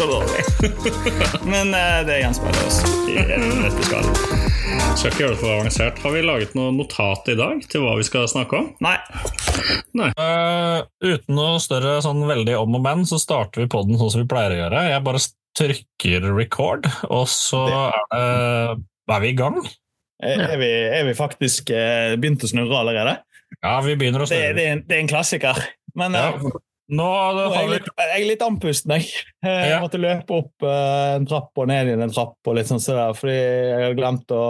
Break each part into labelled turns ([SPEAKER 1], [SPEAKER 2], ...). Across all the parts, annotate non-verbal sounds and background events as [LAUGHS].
[SPEAKER 1] Det så dårlig. [LAUGHS] men eh, det gjenspeiler oss i dette skal.
[SPEAKER 2] Skal ikke gjøre det for avansert. Har vi laget noe notat i dag til hva vi skal snakke om?
[SPEAKER 1] Nei.
[SPEAKER 2] Nei.
[SPEAKER 3] Uh, uten noe større sånn veldig om og men, så starter vi podden sånn som vi pleier å gjøre. Jeg bare trykker record, og så det, er vi i gang.
[SPEAKER 1] Er, er, vi, er vi faktisk uh, begynt å snurre allerede?
[SPEAKER 3] Ja, vi begynner å snurre.
[SPEAKER 1] det, er en- det er en klassiker. Men
[SPEAKER 3] Ja. Nå
[SPEAKER 1] er jeg, litt, jeg er litt andpusten, jeg. Eh, [LAUGHS] Jeg måtte løpe opp eh, en trapp og ned igjen en trapp, og litt sånn så der, fordi jeg hadde glemt å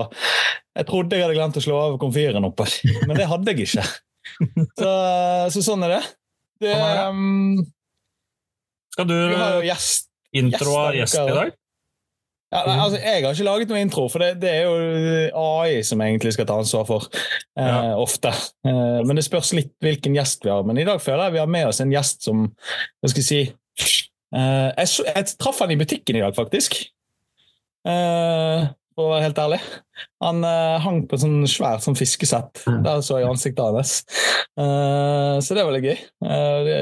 [SPEAKER 1] Jeg trodde jeg hadde glemt å slå av komfyren oppe, [LAUGHS] men det hadde jeg ikke. Så, så sånn er det. det um,
[SPEAKER 3] Skal du
[SPEAKER 1] vi gjest
[SPEAKER 3] intro av gjest i dag?
[SPEAKER 1] Ja, nei, altså, Jeg har ikke laget noe intro, for det, det er jo AI som egentlig skal ta ansvar for. Eh,
[SPEAKER 3] Ja.
[SPEAKER 1] Ofte. Eh, men det spørs litt hvilken gjest vi har. Men i dag føler jeg vi har med oss en gjest som Hva skal jeg si eh, jeg, jeg traff han i butikken i dag, faktisk. Eh, for å være helt ærlig. Han eh, hang på en sånn svært sånn fiskesett. Der så jeg ansiktet hans. Eh, så det var litt gøy. Eh, det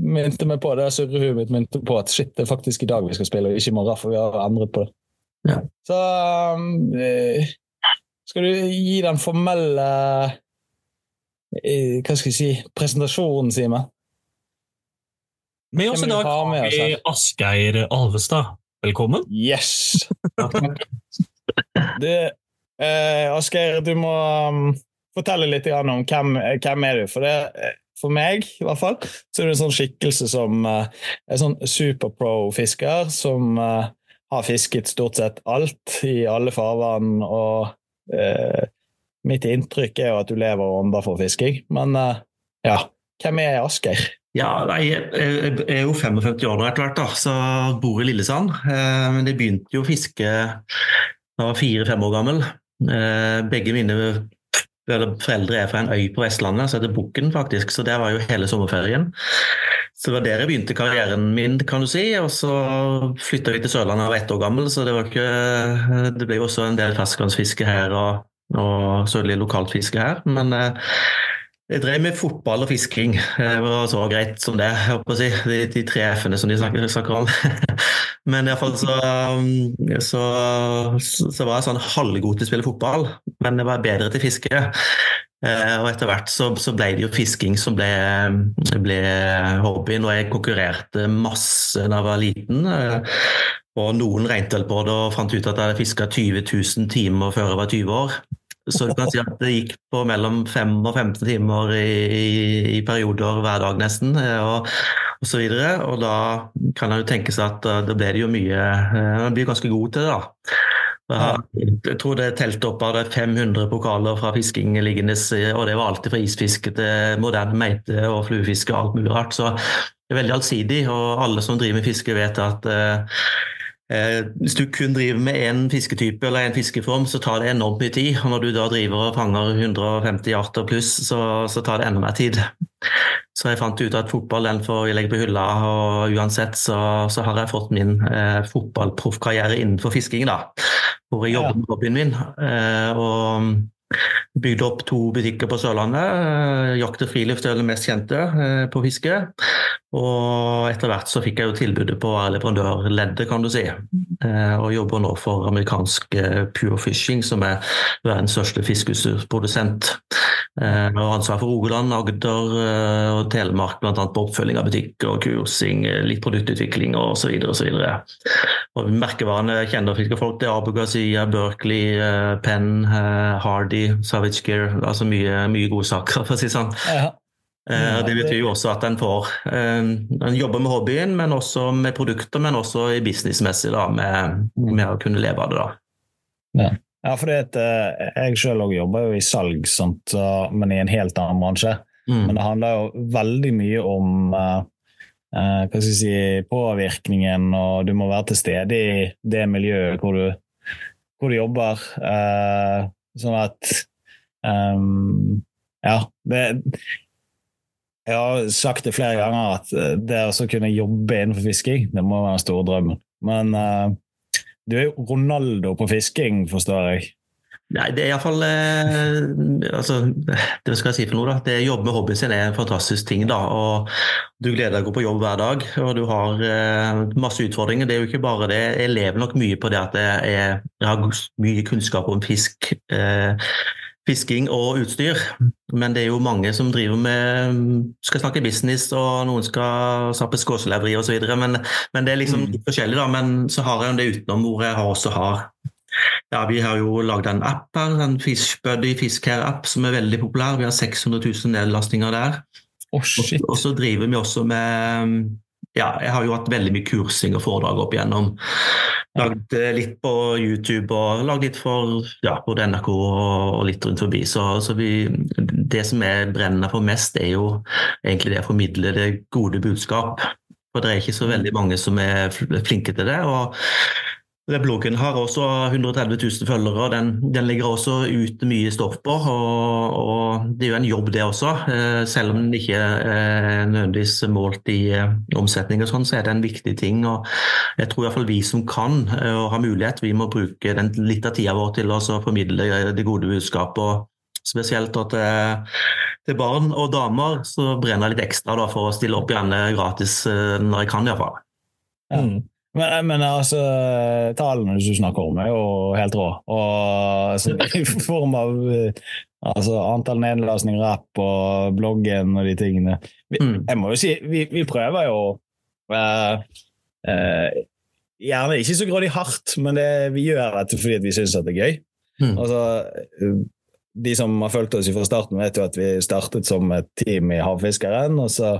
[SPEAKER 1] minte meg på det surrehuet mitt minte på at shit, det er faktisk i dag vi skal spille, og ikke i morgen, for vi har endret på det.
[SPEAKER 4] Ja.
[SPEAKER 1] Så eh, skal du gi den formelle eh, Hva skal jeg si presentasjonen, Simen?
[SPEAKER 3] Med oss i dag
[SPEAKER 1] ha
[SPEAKER 3] har vi? Asgeir Alvestad. Velkommen.
[SPEAKER 1] Yes! [LAUGHS] du, eh, Asgeir, du må um, fortelle litt om hvem, hvem er du for det. eh, For meg, i hvert fall, så er du en sånn skikkelse som uh, er sånn superpro-fisker, som eh, har fisket stort sett alt i alle farvann, og eh, mitt inntrykk er jo at du lever og ånder for fisking. Men eh, ja, hvem er Asgeir?
[SPEAKER 4] Ja, nei, jeg er jo 55 år nå etter hvert, da, så bor i Lillesand. Eh, Men jeg begynte jo å fiske da jeg var fire-fem år gammel. Eh, Begge mine eller foreldre er fra en øy på Vestlandet så heter Bukken, faktisk, så der var jo hele sommerferien. Så det var der jeg begynte karrieren min, kan du si. Og så flytta vi til Sørlandet jeg var ett år gammel, så det, var ikke, det ble jo også en del ferskvannsfiske her og, og sørlig lokalt fiske her. Men eh, jeg drev med fotball og fisking. Det var så greit som det, si. De, de tre F-ene som de snakker, snakker om. [LAUGHS] Men iallfall så, um, så, så var jeg sånn halvgod til å spille fotball, men jeg var bedre til fiske. Eh, Og etter hvert så, så ble det jo fisking som ble, ble hobbyen, og jeg konkurrerte masse da jeg var liten. eh, Og noen regnet vel på det og fant ut at jeg hadde fiska 20 000 timer før jeg var 20 år. Så du kan si at det gikk på mellom 5 og 15 timer i, i, i perioder hver dag nesten, eh, og, og så videre. Og da kan en tenke seg at eh, da ble det jo mye eh, Man blir ganske god til det, da. Jeg tror det telte opp av det 500 pokaler fra fisking liggende, og det var alltid fra isfiske til moderne meite og fluefiske og alt mulig rart. Så det er veldig allsidig, og alle som driver med fiske vet at hvis du kun driver med én fisketype eller én fiskeform, så tar det enormt mye tid. Og når du da driver og fanger 150 arter pluss, så, så tar det enda mer tid. Så jeg fant ut at fotball den får jeg legge på hylla, og uansett så, så har jeg fått min eh, fotballproffkarriere innenfor fisking, da. Hvor jeg jobber med hobbyen min. Eh, og bygde opp to butikker på Sørlandet. Eh, Jakt og friluft er det mest kjente eh, på fiske. Og etter hvert så fikk jeg jo tilbudet på leverandørleddet, kan du si. Eh, og jobber nå for amerikansk Pure Fishing, som er verdens største fiskeutstyrsprodusent. Og ansvar for Rogaland, Agder og Telemark, bl.a. på oppfølging av butikker, kursing, litt produktutvikling osv. osv. Merkevarene kjenner fiskefolk. Det er Abu Gazia, Berkeley, Penn, eh, Savage Gear. Altså mye, mye gode saker, [LAUGHS] for å si det sånn.
[SPEAKER 1] Ja.
[SPEAKER 4] Ja, Det betyr jo også at en får eh, En jobber med hobbyen, men også med produkter, men også i businessmessig da, med, med å kunne leve av det. da.
[SPEAKER 1] Ja, for jeg sjøl jobber jo i salg, sånt, men i en helt annen bransje.
[SPEAKER 4] Mm.
[SPEAKER 1] Men det handler jo veldig mye om eh, hva skal jeg si, påvirkningen, og du må være til stede i det miljøet hvor du, hvor du jobber. Sånn at um, Ja. Det, jeg har sagt det flere ganger at det å kunne jobbe innenfor fisking, det må være den store drømmen. Men uh, du er jo Ronaldo på fisking, forstår jeg.
[SPEAKER 4] Nei, det er iallfall eh, altså, Det skal jeg si for noe, da. Det å jobbe med hobbyen sin er en fantastisk ting. da, og Du gleder deg å gå på jobb hver dag, og du har eh, masse utfordringer. Det er jo ikke bare det. Jeg lever nok mye på det at jeg, jeg har mye kunnskap om fisk. Eh, fisking og utstyr. Men det er jo mange som driver med skal snakke business, og noen skal snappe skåseleveri osv. Men, men det er liksom litt forskjellig, da. Men så har jeg det utenom hvor jeg også har ja, Vi har jo lagd en app her, en Fishbuddy Fiskare-app som er veldig populær. Vi har 600 000 nedlastinger der.
[SPEAKER 1] Oh, shit.
[SPEAKER 4] Og så driver vi også med ja, jeg har jo hatt veldig mye kursing og foredrag opp igjennom. Lagd eh, litt på YouTube og lagd litt for ja, både NRK og litt rundt forbi. Så, så vi, det som jeg brenner for mest, er jo egentlig det å formidle det gode budskap. For det er ikke så veldig mange som er flinke til det. og Bloggen har også 130 000 følgere, og den, den ligger også ut mye stoff på. Og, og, Det er jo en jobb, det også. Eh, selv om den ikke er nødvendigvis målt i eh, omsetning, og sånn, så er det en viktig ting. og Jeg tror iallfall vi som kan eh, og har mulighet, vi må bruke den, litt av tida vår til å formidle det gode budskapet. og Spesielt at til, barn og damer så brenner jeg litt ekstra da, for å stille opp gjerne gratis når jeg kan. I hvert fall.
[SPEAKER 1] Mm. Men, men, altså, tallene du snakker om, er jo helt rå. Og altså, [LAUGHS] I form av altså, antall nedlastninger, app og bloggen og de tingene. Vi, mm. Jeg må jo si, vi, vi prøver jo uh, uh, Gjerne ikke så grådig hardt, men det, vi gjør dette fordi vi syns det er gøy. Mm. Altså, de som har fulgt oss fra starten, vet jo at vi startet som et team i Havfiskeren. Og så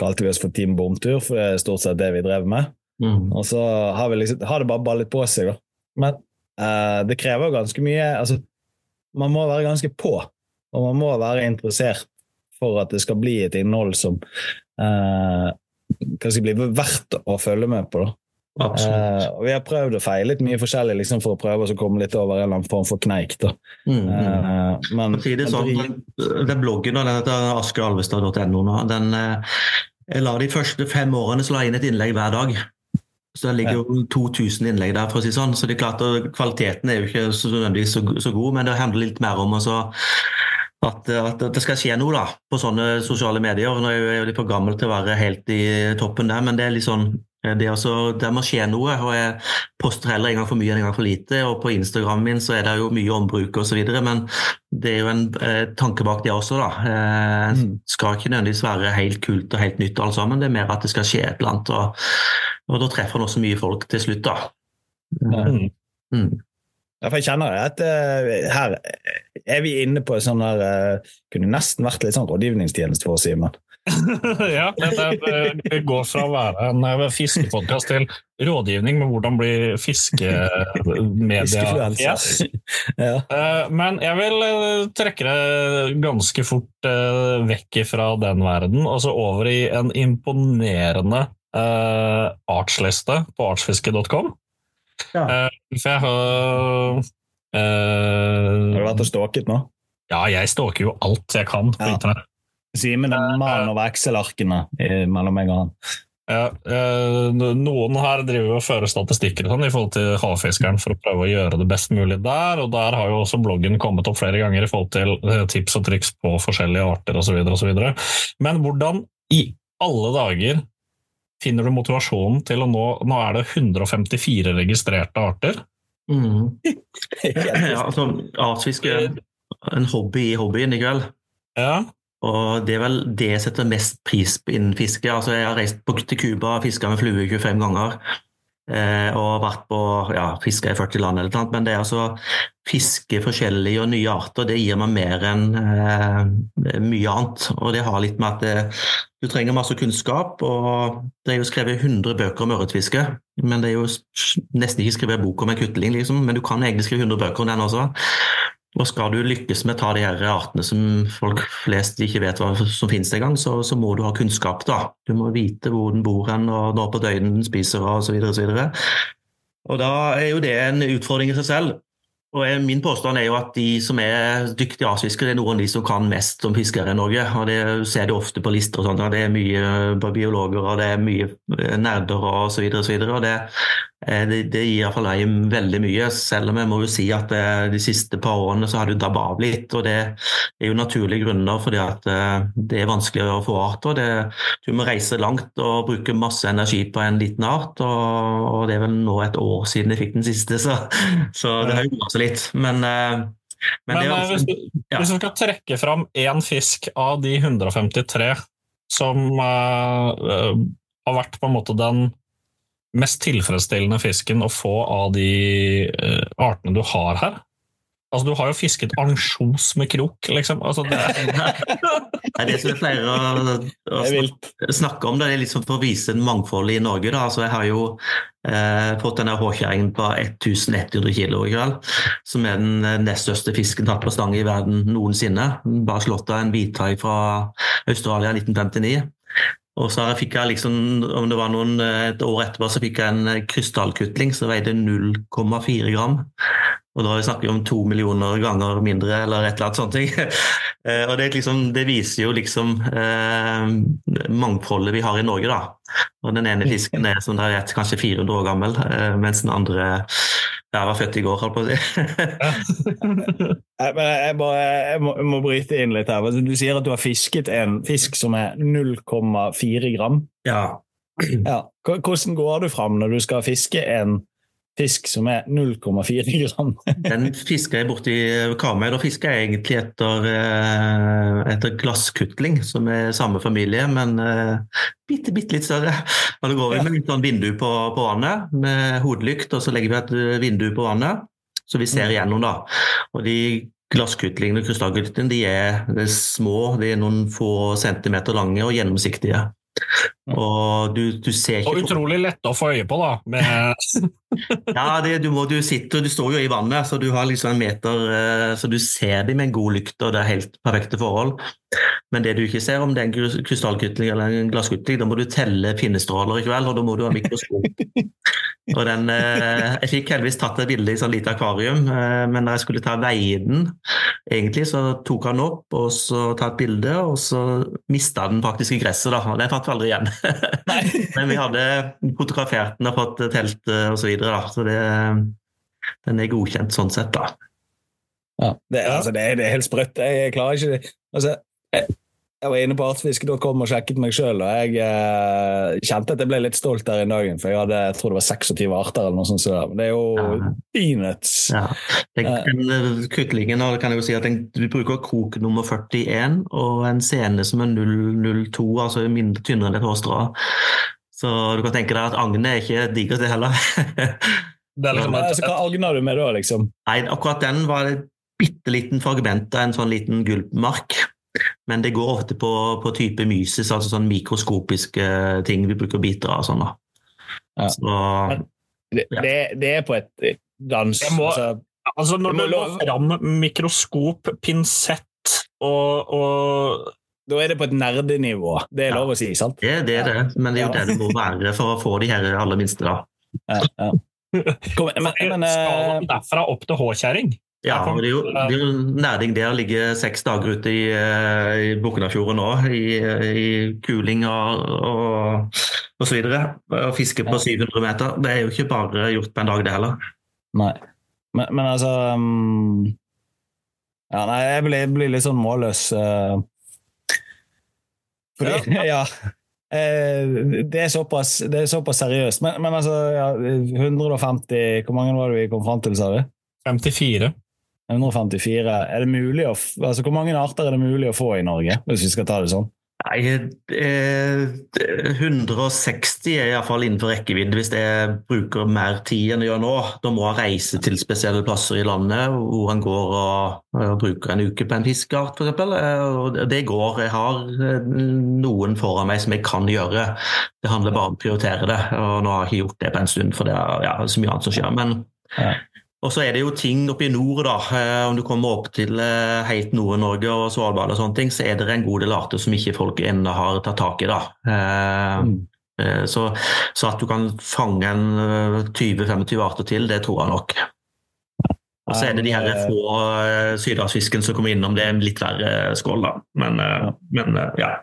[SPEAKER 1] kalte vi oss for Team Bomtur, for det er stort sett det vi drev med. Mm. Og så har, liksom, har, det bare ballet på seg, da. Men eh, det krever ganske mye altså, Man må være ganske på, og man må være interessert for at det skal bli et innhold som uh, skal blir verdt å følge med på. da. Uh, vi har prøvd å feile litt mye forskjellig liksom, for å prøve å komme litt over en eller annen form for kneik. Da. Mm,
[SPEAKER 4] Eh, men, det sånn, den, den bloggen den heter askeralvestad.no. Den, jeg la De første fem årene så la jeg inn et innlegg hver dag. Så det ligger jo 2000 innlegg der, for å si sånn. Så det er klart at kvaliteten er jo ikke så, så, så god, men det handler litt mer om at, at, det skal skje noe da, på sånne sosiale medier. Nå er jeg jo litt for gammel til å være helt i toppen der, men det er litt sånn det, også, det må skje noe. og Jeg poster heller en gang for mye enn en gang for lite. og På Instagram min så er det jo mye ombruk osv., men det er jo en eh, tanke bak det også. da. Eh, mm. skal ikke nødvendigvis være helt kult og helt nytt, alt sammen. Det er mer at det skal skje et eller annet. og, og Da treffer en også mye folk til slutt. da.
[SPEAKER 1] Mm. Mm. Ja, for jeg kjenner at uh, her er vi inne på sånn der uh, Kunne nesten vært litt sånn rådgivningstjeneste for Simen. [LAUGHS]
[SPEAKER 3] ja, det, det, går fra å være en eh, fiskepodkast til rådgivning med hvordan bli fiskemedia. ja. Eh, men jeg vil eh, trekke det ganske fort vekk fra den verden, og så over i en imponerende artsliste på artsfiske.com. Ja. For jeg har
[SPEAKER 1] Har du vært og stalket nå?
[SPEAKER 3] Ja, jeg stalker jo alt jeg kan på ja. internett.
[SPEAKER 1] Simen er mannen over Excel-arkene mellom meg og han.
[SPEAKER 3] Ja, eh, Noen her driver og fører statistikker sånn, i forhold til havfiskeren for å prøve å gjøre det best mulig der. og Der har jo også bloggen kommet opp flere ganger i forhold til eh, tips og triks på forskjellige arter osv. Men hvordan i alle dager finner du motivasjonen til å nå Nå er det 154 registrerte arter.
[SPEAKER 4] Mm. [LAUGHS] ja, altså, Artsfiske er en hobby i hobbyen i kveld.
[SPEAKER 3] Ja,
[SPEAKER 4] og Det er vel det jeg setter mest pris på innen fiske. Altså, jeg har reist til Cuba og fiska med flue 25 ganger. Eh, og vært på ja, fiska i 40 land, eller noe, men det er altså fiske forskjellige og nye arter. Det gir meg mer enn eh, mye annet. Og det har litt med at det, du trenger masse kunnskap. og Det er jo skrevet 100 bøker om ørretfiske, men det er jo nesten ikke skrevet bok om en kutling, liksom. Men du kan egentlig skrive 100 bøker om den også. Og skal du lykkes med å ta de her artene som folk flest ikke vet hva som finnes engang, så, så må du ha kunnskap. da. Du må vite hvor den bor hen, og når på døgnet den spiser. Og, så videre, og, så og da er jo det en utfordring i seg selv. Og Min påstand er jo at de som er dyktige artsfiskere, er noen av de som kan mest som fiskere i Norge. og Det ser du ofte på lister. og sånt, Det er mye biologer og det er mye nerder og så videre. Og så videre, og det, det, det gir iallfall deg veldig mye, selv om jeg må jo si at eh, de siste par årene så har det dabba av litt. og Det er jo naturlige grunner fordi at eh, det er vanskelig å få arter. Det, du må reise langt og bruke masse energi på en liten art. Og, og det er vel nå et år siden jeg fikk den siste, så, så det har jo gått litt. Men, men,
[SPEAKER 3] men også, hvis, du, ja. hvis, du, skal trekke fram én fisk av de 153 som uh, har vært på en måte den mest tilfredsstillende fisken å få av de uh, artene du har her? Altså, Du har jo fisket ansjos med krok, liksom. Altså, det,
[SPEAKER 4] er [LAUGHS] det som jeg pleier å, å snakke, snakke om, det er liksom for å vise mangfoldet i Norge. Da. Altså, jeg har jo eh, fått denne håkjerringen på 1100 kilo i kveld, som er den eh, nest største fisken tatt på stang i verden noensinne. Bare slått av en hvithai fra Australia 1959. Og så fikk jeg liksom, om det var noen, eh, Et år etterpå så fikk jeg en eh, krystallkutling som veide 0,4 gram. Og da snakker vi om to millioner ganger mindre, eller et eller annet sånt. [LAUGHS] Eh, og det, liksom, det, viser jo liksom eh, mangfoldet vi har i Norge, da. Og den ene fisken er som dere vet, kanskje 400 år gammel, mens den andre jeg var født i går, holdt på å si. [LAUGHS]
[SPEAKER 1] jeg, bare, jeg, må, jeg, må, bryte inn litt her. Du sier at du har fisket en fisk som er 0,4 gram.
[SPEAKER 4] Ja.
[SPEAKER 1] ja. Hvordan går du fram når du skal fiske en fisk som er 0,4 gram. [LAUGHS]
[SPEAKER 4] Den fisker jeg borti Karmøy. Da fisker jeg egentlig etter, eh, etter glasskutling, som er samme familie, men uh, bitte, bitte litt større. Og Da går vi med litt sånn vindu på, på, vannet med hodelykt, og så legger vi et vindu på vannet, så vi ser mm. igjennom. da. Og de Glasskutlingene og krystallkutlingene de er, de er små, de er noen få centimeter lange og gjennomsiktige. Og du, du
[SPEAKER 3] Og utrolig lette å få øye på, da. Med... [LAUGHS]
[SPEAKER 4] ja, det, du, må, du, sitter, du står jo i vannet, så du har liksom en meter eh, Så du ser dem med en god lykt, og det er helt perfekte forhold. Men det du ikke ser, om det er en krystallkutling eller en glasskutling, da må du telle pinnestråler i kveld, og da må du ha mikroskop. og den, eh, jeg fikk heldigvis tatt et bilde i sånn lite akvarium, eh, men når jeg skulle ta veie den, egentlig, så tok han opp og så ta et bilde, og så mista den faktisk i gresset. da, og Det fant vi aldri igjen. [LAUGHS] men vi hadde fotografert den og fått telt osv. Så, videre, da. så det, den er godkjent sånn sett. da.
[SPEAKER 1] Ja, det, altså, det, er, det er helt sprøtt. Jeg klarer ikke altså, jeg var inne på artsfiske.com og sjekket meg sjøl, og jeg eh, kjente at jeg ble litt stolt der i dagen, for jeg hadde jeg tror det var 26 arter eller noe sånt. Så det er jo ja. peanuts. Ja.
[SPEAKER 4] Den eh, kutlingen kan jeg jo si at den, du bruker krok nummer 41 og en scene som er 002, altså mindre tynnere enn et hårstrå. Så du kan tenke deg at agnet er ikke digert, det heller.
[SPEAKER 1] det er liksom, altså, hva agner du med da, liksom?
[SPEAKER 4] Nei, akkurat den var et bitte liten fragment av en sånn liten gulpmark. Men det går ofte på, på type myses, altså sånn mikroskopiske ting vi bruker biter av. sånn da.
[SPEAKER 1] Ja. Så, det, ja. det, det, er på et dans
[SPEAKER 3] må, altså, altså, Når du får fram mikroskop, pinsett og, og
[SPEAKER 1] da er det på et nerdenivå. Det er ja. lov å si, sant?
[SPEAKER 4] Det, det er det, men det er jo ja. det det må være for å få de her aller minste, da. Ja, ja. [LAUGHS]
[SPEAKER 3] Kom, men, men, men, derfra opp til H-kjerring?
[SPEAKER 4] Ja, det er jo, det er jo nærding der. Ligger seks dager ute i, eh, i Buknafjorden nå, i, i, kuling og, og, og, så videre. Og fiske på 700 meter. Det er jo ikke bare gjort på en dag, det heller.
[SPEAKER 1] Nei, men, men altså um, Ja, nei, jeg blir, blir litt sånn målløs. Uh, fordi, ja. [LAUGHS] ja. Uh, det, er såpass, det er såpass seriøst. Men, men altså, ja, 150 Hvor mange var det vi kom fram til, sa du?
[SPEAKER 3] 54.
[SPEAKER 1] 154. Er det mulig å, altså Hvor mange arter er det mulig å få i Norge, hvis vi skal ta det sånn?
[SPEAKER 4] Nei, eh, 160 er iallfall innenfor rekkevidde hvis jeg bruker mer tid enn jeg gjør nå. Da må jeg reise til spesielle plasser i landet hvor han går og, bruker en uke på en fiskeart f.eks. Eh, det går. Jeg har eh, noen foran meg som jeg kan gjøre. Det handler bare om å prioritere det. og Nå har jeg ikke gjort det på en stund, for det er ja, så mye annet som skjer. Men ja. Og så er det jo ting oppe i nord, da. Eh, om du kommer opp til eh, helt Nord-Norge og Svalbard, og sånne ting, så er det en god del arter som ikke folk ennå har tatt tak i. da. Eh,
[SPEAKER 1] Mm.
[SPEAKER 4] Så, så at du kan fange en eh, 20-25 arter til, det tror jeg nok. Og så er det de her få sydhavsfisken som kommer innom, det er en litt verre skål, da. Men, men eh, ja.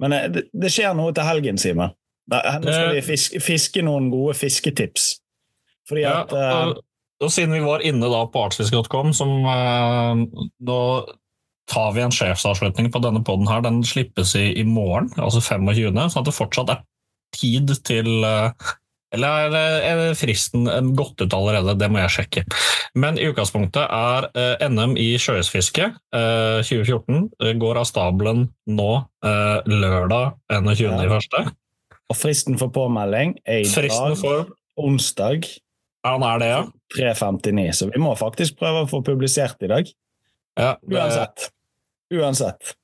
[SPEAKER 1] Men det, det skjer noe til helgen, Simen. Nå skal vi fiske, fiske noen gode fisketips. Fordi at ja,
[SPEAKER 3] og, og siden vi var inne da på artsfisk.com, som eh, nå tar vi en sjefsavslutning på denne poden her. Den slippes i, i morgen, altså 25., sånn at det fortsatt er tid til eh, Eller er er fristen gått ut allerede? Det må jeg sjekke. Men i utgangspunktet er eh, NM i sjøisfiske eh, 2014 eh, går av stabelen nå eh, lørdag 21.1.
[SPEAKER 1] Og fristen for påmelding er i dag, onsdag
[SPEAKER 3] Ja, han er det, ja?
[SPEAKER 1] 3.59, så vi må faktisk prøve å få publisert i dag.
[SPEAKER 3] ja det,
[SPEAKER 1] Uansett. Uansett.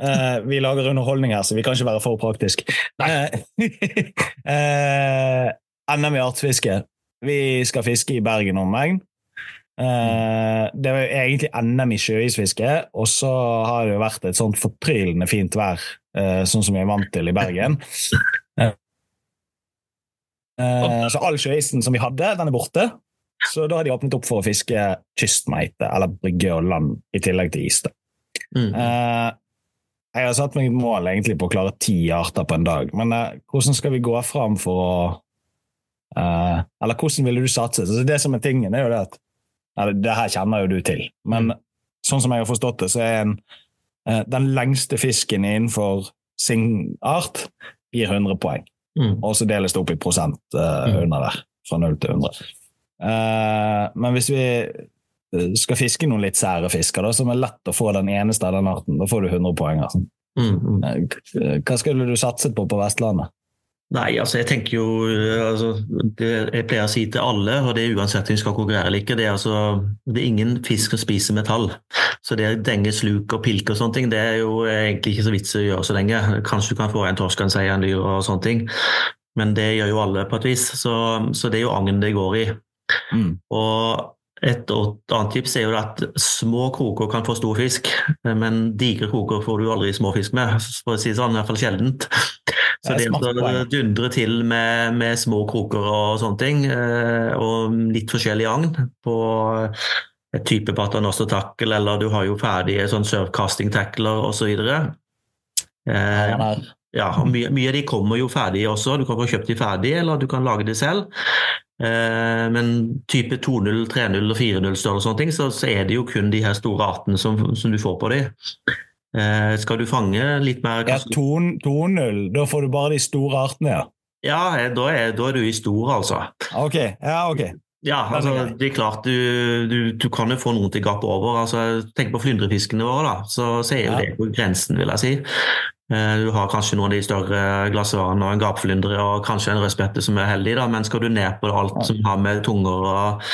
[SPEAKER 1] Eh, vi lager underholdning her, så vi kan ikke være for praktisk. Eh, [LAUGHS] eh, NM i artsfiske. Vi skal fiske i Bergen og omegn. Eh, det var jo egentlig NM i sjøisfiske, og så har det jo vært et sånt fortryllende fint vær, eh, sånn som vi er vant til i Bergen. Eh, så all sjøisen som vi hadde, den er borte. Så da har de åpnet opp for å fiske kystmeite, eller brygge og land, i tillegg til is.
[SPEAKER 4] Mm.
[SPEAKER 1] Eh, jeg har satt meg et mål egentlig på å klare ti arter på en dag, men eh, hvordan skal vi gå fram for å Eller hvordan ville du satse? Så det som er tingen, er jo det at eller, Det her kjenner jo du til, men sånn som jeg har forstått det, så er en, den lengste fisken innenfor sin art gir 100 poeng.
[SPEAKER 4] Mm.
[SPEAKER 1] Og så deles det opp i prosent
[SPEAKER 4] uh,
[SPEAKER 1] under der, fra 0 til 100. Uh, men hvis vi eh, skal fiske noen litt sære fisker, da, som er lett å få den eneste av den arten, da får du 100 poeng. Altså.
[SPEAKER 4] Mm. Mm.
[SPEAKER 1] Eh, Hva skulle du satset på på Vestlandet?
[SPEAKER 4] Nei, altså jeg tenker jo altså, det Jeg pleier å si til alle, og det er uansett om vi skal konkurrere eller ikke, det er, altså, det er ingen fisk som spiser metall. Så det å denge sluk og pilke og sånne ting, det er jo egentlig ikke så vits å gjøre så lenge. Kanskje du kan få en torsk, en sei, en dyr og sånne ting, men det gjør jo alle på et vis. Så, så det er jo agn det går i.
[SPEAKER 1] Mm.
[SPEAKER 4] Og et annet tips er jo at små kroker kan få stor fisk, men digre kroker får du aldri små fisk med, for å si det sånn, i hvert fall sjeldent. Så
[SPEAKER 1] Det
[SPEAKER 4] å dundre til med, med små kroker og sånne ting, eh, og litt forskjellig agn på et type paternoster tackle, eller du har jo ferdige sånn surfcasting tackler osv. Eh, ja, og mye, mye av de kommer jo ferdige også. Du kan få kjøpt de ferdige, eller du kan lage de selv. Eh, men type 2-0, 3-0 og 4-0-størrelse og sånne ting, så, så er det jo kun de her store artene som, som du får på de. Eh, skal du fange litt mer
[SPEAKER 1] Ja, 2-0, da får du bare de store artene, ja.
[SPEAKER 4] Ja, eh, da er, da er du i stor, altså.
[SPEAKER 1] Ok, ja, ok.
[SPEAKER 4] Ja, altså, det er klart du, du, du kan jo få noen til å gape over. Altså, tenk på flyndrefiskene våre, da. Så, så er jo
[SPEAKER 1] Ja.
[SPEAKER 4] det på grensen, vil jeg si. Eh, Du har kanskje noen av de større glassvarene og en gapflyndre og kanskje en rødspette som er heldig, da. men skal du ned på alt som har med tunger og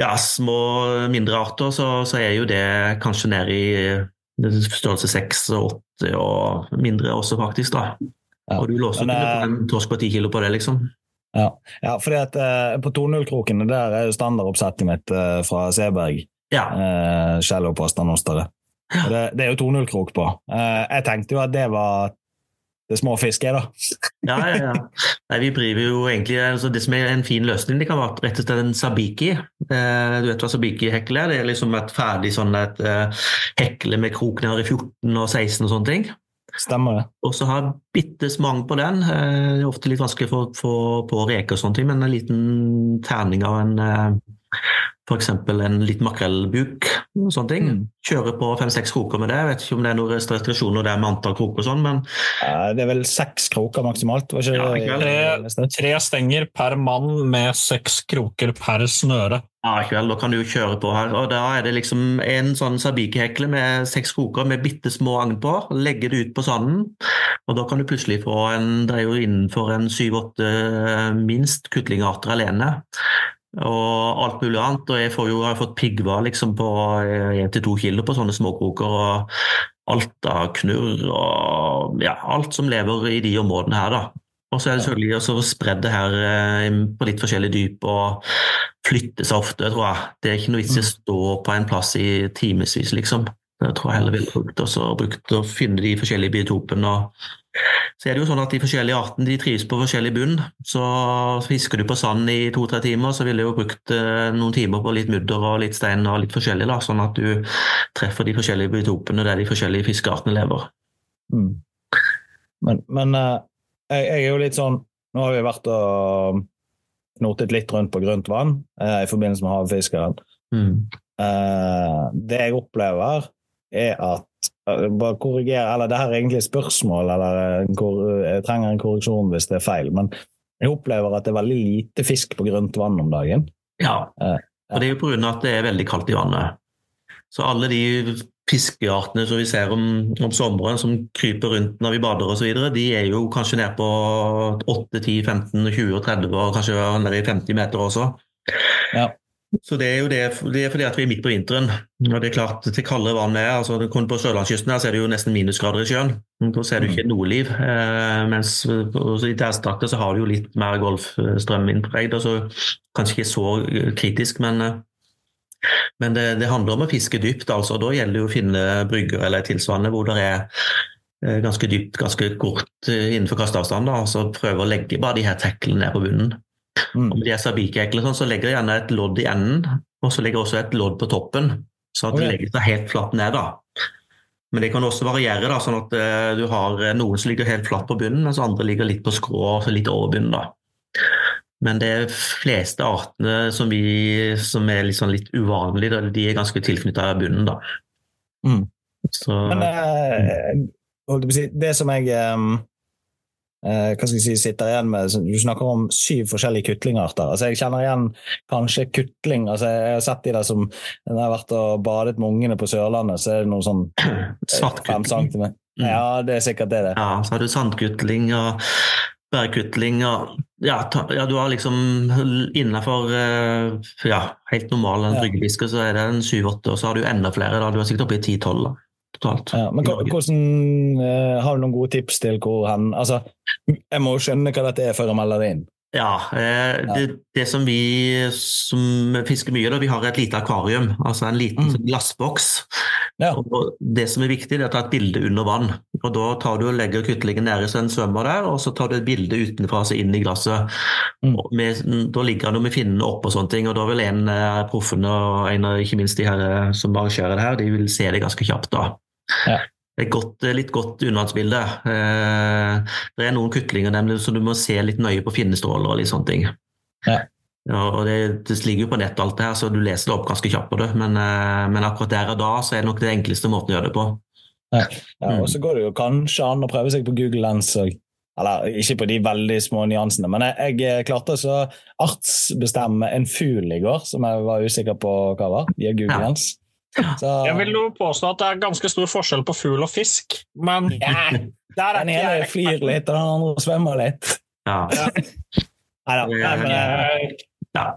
[SPEAKER 4] ja, små, mindre arter, så, så er jo det kanskje ned i størrelse 6 og 8 og mindre også, faktisk. da.
[SPEAKER 1] Ja.
[SPEAKER 4] Og du låser
[SPEAKER 1] Men,
[SPEAKER 4] kunne
[SPEAKER 1] eh,
[SPEAKER 4] få en torsk på 10 kilo på det, liksom.
[SPEAKER 1] Ja, ja fordi at eh, på 2-0-krokene der er jo standardoppsettet mitt eh, fra Seberg.
[SPEAKER 4] Ja.
[SPEAKER 1] Eh, Shallow pastanostere. Og Det, det er jo 2-0-krok på. Eh, jeg tenkte jo at det var det små fisket, da.
[SPEAKER 4] Ja, ja, ja. Nei, vi driver jo egentlig, altså Det som er en fin løsning, det kan være rett og slett en sabiki. Eh, du vet hva sabiki-hekle er? Det er liksom et ferdig sånn et eh, hekle med krok ned i 14 og 16 og sånne ting.
[SPEAKER 1] Stemmer det?
[SPEAKER 4] Og så har bitte smang på den. Eh, det er ofte litt vanskelig for, for, på reker og sånne ting, men en liten terning av en eh, F.eks. en litt makrellbuk og sånne ting.
[SPEAKER 1] Mm.
[SPEAKER 4] Kjøre på fem-seks kroker med det. Jeg vet ikke om det er noen restriksjoner der med antall kroker og sånn, men
[SPEAKER 1] det er vel seks kroker maksimalt? Ikke
[SPEAKER 4] Ja?
[SPEAKER 3] Tre, tre stenger per mann med seks kroker per snøre.
[SPEAKER 4] Ja, ikke vel. da kan du jo kjøre på her. og Da er det liksom en sånn sabikehekle med seks kroker med bitte små agn på. Legge det ut på sanden, og da kan du plutselig få en Det er jo innenfor en syv-åtte minst kutlingarter alene. Og alt mulig annet. Og jeg får jo, har fått piggvar liksom på én til to kilo på sånne småkroker. og alt av knurr og ja, alt som lever i de områdene her, da. Og så er det selvfølgelig også spredd det her eh, på litt forskjellig dyp og flytte seg ofte, tror jeg. Det er ikke noe vits i å stå på en plass i timevis, liksom. Jeg tror jeg heller ville brukt, også, brukt å finne de forskjellige biotopene. og så er det jo sånn at De forskjellige artene de trives på forskjellig bunn. så Fisker du på sand i to-tre timer, så ville du jo brukt eh, noen timer på litt mudder og litt stein og litt forskjellig, da, sånn at du treffer de forskjellige biotopene der de forskjellige fiskeartene lever.
[SPEAKER 1] Mm. Men, men eh, jeg, jeg, er jo litt sånn Nå har vi vært og knotet litt rundt på grunt vann eh, i forbindelse med havfiskeren. Mm. Eh, det jeg opplever, er at bare korrigere, eller Det her er egentlig et spørsmål, eller jeg trenger en korreksjon hvis det er feil. Men jeg opplever at det er veldig lite fisk på grønt vann om dagen.
[SPEAKER 4] Ja, eh, og det er jo pga. at det er veldig kaldt i vannet. Så alle de fiskeartene som vi ser om, om, sommeren, som kryper rundt når vi bader osv., de er jo kanskje ned på 8, 10, 15, 20 og 30 og kanskje nede i 50 meter også. Ja. Så det er jo det, det er fordi at vi er midt på vinteren. og det er klart Til kaldere vann er altså På sørlandskysten her så er det jo nesten minusgrader i sjøen. Da ser du ikke noe liv. Eh, mens i Dæstakta så har du jo litt mer golfstrøminnpregd. Altså, kanskje ikke så kritisk, men eh, men det, det, handler om å fiske dypt. altså. Da gjelder det å finne brygger eller tilsvarende hvor det er eh, ganske dypt, ganske kort eh, innenfor kasteavstand. altså Prøve å legge bare de her teklene ned på bunnen. Mm. Om de er sabikekler, sånn, så legger jeg gjerne et lodd i enden, og så legger jeg også et lodd på toppen. Så at okay. det legger seg helt flatt ned. da. Men det kan også variere, da, sånn at uh, du har noen som ligger helt flatt på bunnen, mens andre ligger litt på skrå, og litt over bunnen. da. Men de fleste artene som, vi, som er sånn litt uvanlige, de er ganske tilknytta bunnen. da.
[SPEAKER 1] Mm. Så, Men eh, det som jeg eh, hva skal jeg si, sitter igjen med Du snakker om syv forskjellige kutlingarter. Altså, jeg kjenner igjen kanskje kutling. Altså, jeg har sett de der som Når jeg har vært og badet med ungene på Sørlandet, så er det noe sånn [CLEARS THROAT]
[SPEAKER 4] fem centimeter.
[SPEAKER 1] Mm. Ja, det er sikkert det. det.
[SPEAKER 4] Ja, så har du sandkutling og bærkutling og ja, ta, ja, du har liksom innenfor eh, ja, helt normal bryggefiske, så er det en syv-åtte, og så har du enda flere. da, Du er sikkert oppe i ti-tolv totalt.
[SPEAKER 1] Ja, men hvordan, uh, Har du noen gode tips til hvor hen altså, Jeg må skjønne hva dette er før jeg melder det inn.
[SPEAKER 4] Ja, eh, det, det, som vi som fisker mye, da, vi har et lite akvarium. Altså en liten mm. glassboks ja. Og det som er viktig, er å ta et bilde under vann. og Da tar du og legger kytlingen nedi så den svømmer der, og så tar du et bilde utenfra altså inn i glasset. Mm. Med, da ligger han med finnene opp og sånne ting, og da vil en av proffene og en av ikke minst de her eh, som arrangerer det her, de vil se det ganske kjapt da. Ja. Et godt, litt godt utenlandsbilde. Eh, det er noen kutlinger nemlig, så du må se litt nøye på finnestråler og litt sånne ting. Ja. Ja, og det, det, ligger jo på nett alt det her, så du leser det opp ganske kjapt på det. Men, eh, men, akkurat der og da så er det nok det enkleste måten å gjøre det på.
[SPEAKER 1] Ja, ja og så går det jo kanskje an å prøve seg på Google Lens òg. Eller ikke på de veldig små nyansene, men jeg, jeg klarte å artsbestemme en fugl i går som jeg var usikker på hva var, via Google Lens.
[SPEAKER 3] Så... Jeg vil jo påstå at det er ganske stor forskjell på fugl og fisk, men [LAUGHS] yeah.
[SPEAKER 1] der er Den ene flyr litt, og den andre svømmer litt. Ja. Nei da. Nei, men, ja.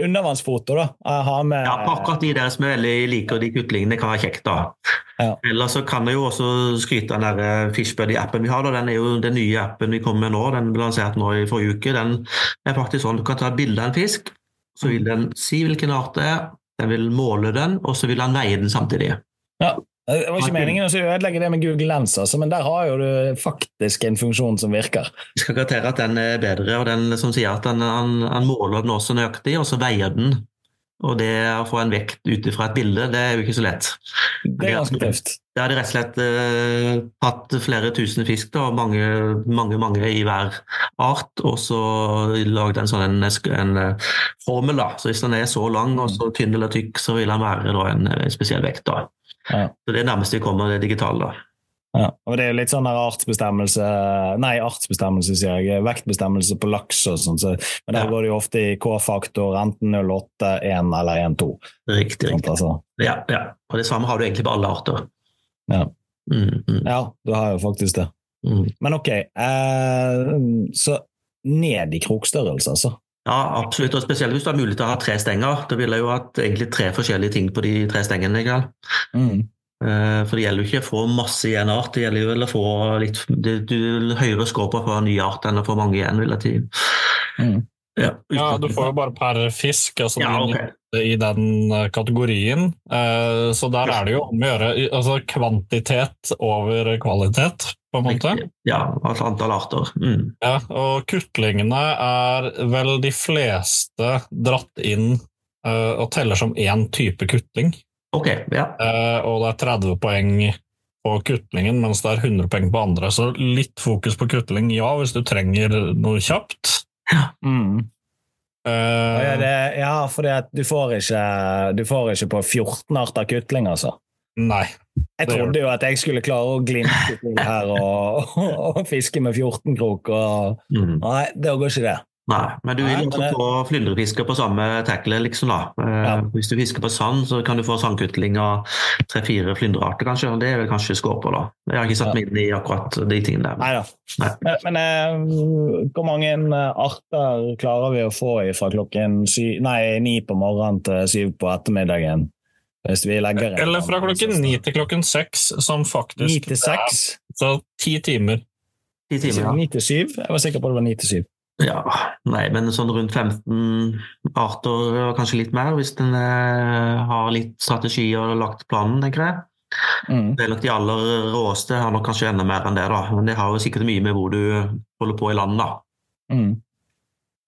[SPEAKER 1] Undervannsfoto, da.
[SPEAKER 4] Med, ja, akkurat de der som er veldig liker de kutlingene, kan være kjekt. da. Ja. Ellers så kan jeg jo også skryte av den eh, Fishbuddy-appen vi har. da. Den er jo den nye appen vi kommer med nå. Den ble lansert nå i forrige uke. Den er faktisk sånn du kan ta bilde av en fisk, så vil den si hvilken art det er, den vil måle den, og så vil han veie den samtidig.
[SPEAKER 1] Ja. Det var ikke meningen å ødelegge det med Google Lens, altså, men der har jo du faktisk en funksjon som virker.
[SPEAKER 4] Vi skal garantere at den er bedre, og den som sier at den, han, han måler den også nøyaktig, og så veier den. Og det å få en vekt ut fra et bilde, det er jo ikke så lett.
[SPEAKER 1] Det er ganske tøft.
[SPEAKER 4] Det hadde rett og slett eh, hatt flere tusen fisk, da, mange, mange, mange i hver art, og så lagd en sånn en, en, uh, formel. da. Så Hvis den er så lang og så tynn eller tykk, så vil den være da, en, en spesiell vekt. da. Ja. Så Det er nærmest vi kommer det digitale. da.
[SPEAKER 1] Ja, og Det er jo litt sånn artsbestemmelse Nei, artsbestemmelse, sier jeg. Vektbestemmelse på laks og sånn. Så, men der ja. går det jo ofte i K-faktor, enten 08, 1 eller 1, 2.
[SPEAKER 4] Riktig. riktig. Sånt, altså. ja, ja, og det samme har du egentlig på alle arter.
[SPEAKER 1] Ja, mm, mm. ja du har jo faktisk det. Mm. Men ok, eh, så ned i krokstørrelse, altså.
[SPEAKER 4] Ja, absolutt. og Spesielt hvis du har mulighet til å ha tre stenger. Da vil jeg jo hatt egentlig tre forskjellige ting på de tre stengene. Ikke? Mm. Eh, For det gjelder jo ikke å få masse i en art, det gjelder jo vel å få litt det, Du høyere skåper for en ny art enn å få mange igjen, vil jeg si.
[SPEAKER 1] Mm.
[SPEAKER 4] Ja,
[SPEAKER 3] Ja, du får jo bare per fisk, altså
[SPEAKER 4] Ja,
[SPEAKER 3] okay. i den eh, kategorien. Eh, Så der er det jo om å gjøre altså kvantitet over kvalitet, på en måte.
[SPEAKER 4] Ja, altså antall arter. Mm.
[SPEAKER 3] Ja, og kutlingene er vel de fleste dratt inn eh, og teller som én type kutling.
[SPEAKER 4] Ok, ja.
[SPEAKER 3] Eh, og det er 30 poeng på kutlingen, mens det er 100 poeng på andre. Så litt fokus på kutling, ja, hvis du trenger noe kjapt.
[SPEAKER 1] Mm.
[SPEAKER 3] Eh,
[SPEAKER 1] Ja, det, ja for du får, ikke, du får ikke på 14 arter kutling, altså.
[SPEAKER 3] Nei.
[SPEAKER 1] Jeg trodde jo at jeg skulle klare å glimte til her og, [LAUGHS] og, fiske med 14 krok, og
[SPEAKER 4] Mm.
[SPEAKER 1] Nei, det går ikke det.
[SPEAKER 4] Nei, men du vil
[SPEAKER 1] ikke
[SPEAKER 4] også få flyndrefisker på samme tackle, liksom da. Eh,
[SPEAKER 1] Ja.
[SPEAKER 4] Hvis du fisker på sand, så kan du få sandkutling av tre-fire flyndrearter, kanskje. Det er vel kanskje på, da. Jeg har ikke satt meg inn i akkurat de tingene der.
[SPEAKER 1] Nei da. Men, men eh, hvor mange eh, arter klarer vi å få fra klokken sy nei, ni på morgenen til syv på ettermiddagen? Hvis vi legger inn-
[SPEAKER 3] Eller fra klokken ni til klokken seks, som faktisk
[SPEAKER 1] Ni til seks?
[SPEAKER 3] Så ti timer.
[SPEAKER 4] Ti timer,
[SPEAKER 1] Ni til syv? Jeg var sikker på det var ni til syv.
[SPEAKER 4] Ja. Nei, men sånn rundt 15 arter, og kanskje litt mer, hvis en eh, har litt strategi og lagt planen, tenker jeg.
[SPEAKER 1] Mm.
[SPEAKER 4] Det er nok De aller råeste har nok kanskje enda mer enn det, da. Men det har jo sikkert mye med hvor du holder på i landet, da.
[SPEAKER 1] Mm.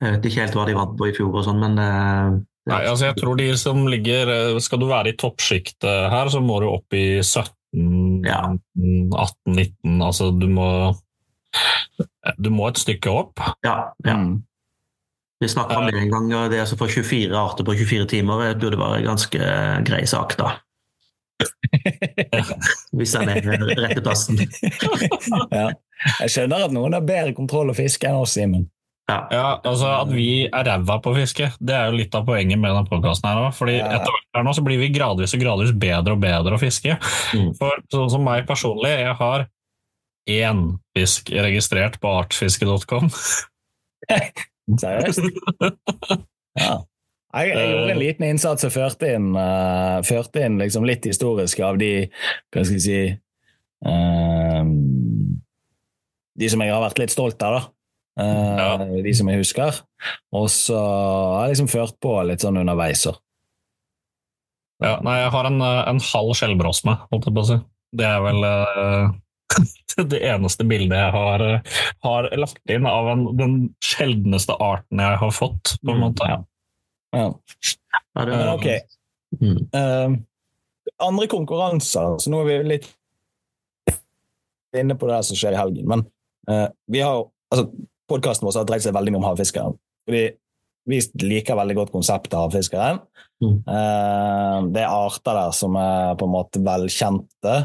[SPEAKER 4] Jeg vet ikke helt hva de vant på i fjor og sånn, men eh,
[SPEAKER 3] Nei, altså jeg tror de som ligger eh, Skal du være i toppsjiktet her, så må du opp i 17,
[SPEAKER 4] Ja.
[SPEAKER 3] 18-19 Altså du må Du må et stykke opp.
[SPEAKER 4] Ja, ja.
[SPEAKER 1] Mm.
[SPEAKER 4] Vi snakka om det en gang, og det som får 24 arter på 24 timer det burde være en ganske grei sak, da. [LAUGHS] Hvis den er rette plassen. [LAUGHS]
[SPEAKER 1] ja. Jeg skjønner at noen har bedre kontroll og fiske enn oss, Simen.
[SPEAKER 4] Ja.
[SPEAKER 3] Ja, altså At vi er ræva på fiske, det er jo litt av poenget med denne podkasten. her også, fordi
[SPEAKER 1] Ja.
[SPEAKER 3] etter hvert her nå så blir vi gradvis og gradvis bedre og bedre å fiske.
[SPEAKER 4] Mm.
[SPEAKER 3] For sånn som meg personlig, jeg har én fisk registrert på artsfiske.com.
[SPEAKER 1] Seriøst? Ja. Jeg, jeg gjorde en liten innsats og førte inn, uh, førte inn liksom litt historisk av de Hva skal jeg si uh, De som jeg har vært litt stolt av, da. Uh,
[SPEAKER 3] Ja.
[SPEAKER 1] De som jeg husker. Og så har jeg liksom ført på litt sånn underveis. så.
[SPEAKER 3] Ja, nei, jeg har en, eh, en halv skjellbrosme, holdt jeg på å si. Det er vel eh, [LAUGHS] det eneste bildet jeg har, eh, har lagt inn av en, den sjeldneste arten jeg har fått, på en
[SPEAKER 4] Mm,
[SPEAKER 3] måte.
[SPEAKER 1] ja. Ja. Men ok.
[SPEAKER 4] Mm.
[SPEAKER 1] Eh, andre konkurranser, så nå er vi litt inne på det som skjer i helgen. Men eh, vi har altså, podkasten vår har dreid seg veldig mye om havfiskeren. Fordi vi liker veldig godt konseptet havfiskeren.
[SPEAKER 4] Mm.
[SPEAKER 1] Eh, det er arter der som er på en måte velkjente.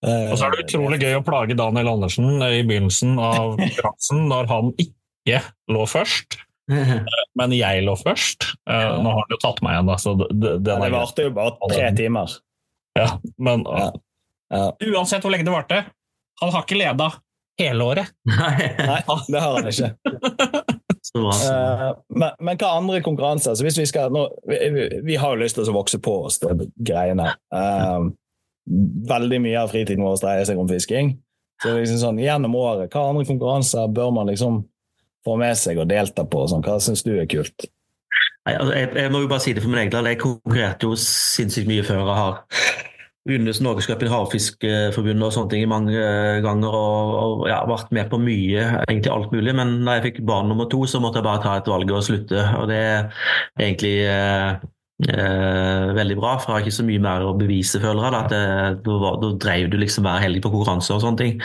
[SPEAKER 3] Og så er det utrolig gøy å plage Daniel Andersen i begynnelsen av [LAUGHS] konkurransen, når han ikke lå først, men jeg lå først. Eh, nå har han jo tatt meg igjen, da, så det, det,
[SPEAKER 1] det
[SPEAKER 3] er
[SPEAKER 1] varte jo bare tre timer.
[SPEAKER 3] Ja, men
[SPEAKER 1] Ja. Ja.
[SPEAKER 3] uansett hvor lenge det varte, han har ikke leda hele året.
[SPEAKER 4] Nei, [LAUGHS]
[SPEAKER 1] Nei, det har han ikke. Eh, men, men hva andre konkurranser? Så hvis vi, skal, nå, vi, vi- har jo lyst til å vokse på oss det greiene. Eh, veldig mye av fritiden vår dreier seg om fisking. Så liksom sånn, Gjennom året, hva andre konkurranser bør man liksom få med seg og delta på? Sånn, hva syns du er kult?
[SPEAKER 4] Nei, altså, jeg, jeg må jo bare si det for min egen del. Jeg konkurrerte jo sinnssykt mye før jeg har vunnet Norgescupen i Havfiskforbundet og sånne ting mange eh, ganger. Og, og ja, vært med på mye, egentlig alt mulig. Men da jeg fikk barn nummer to, så måtte jeg bare ta et valg og slutte. Og det er egentlig eh, eh, veldig bra, for jeg har ikke så mye mer å bevise, føler jeg. Da, at det, da, var- da drev du liksom hver helg på konkurranser og sånne ting.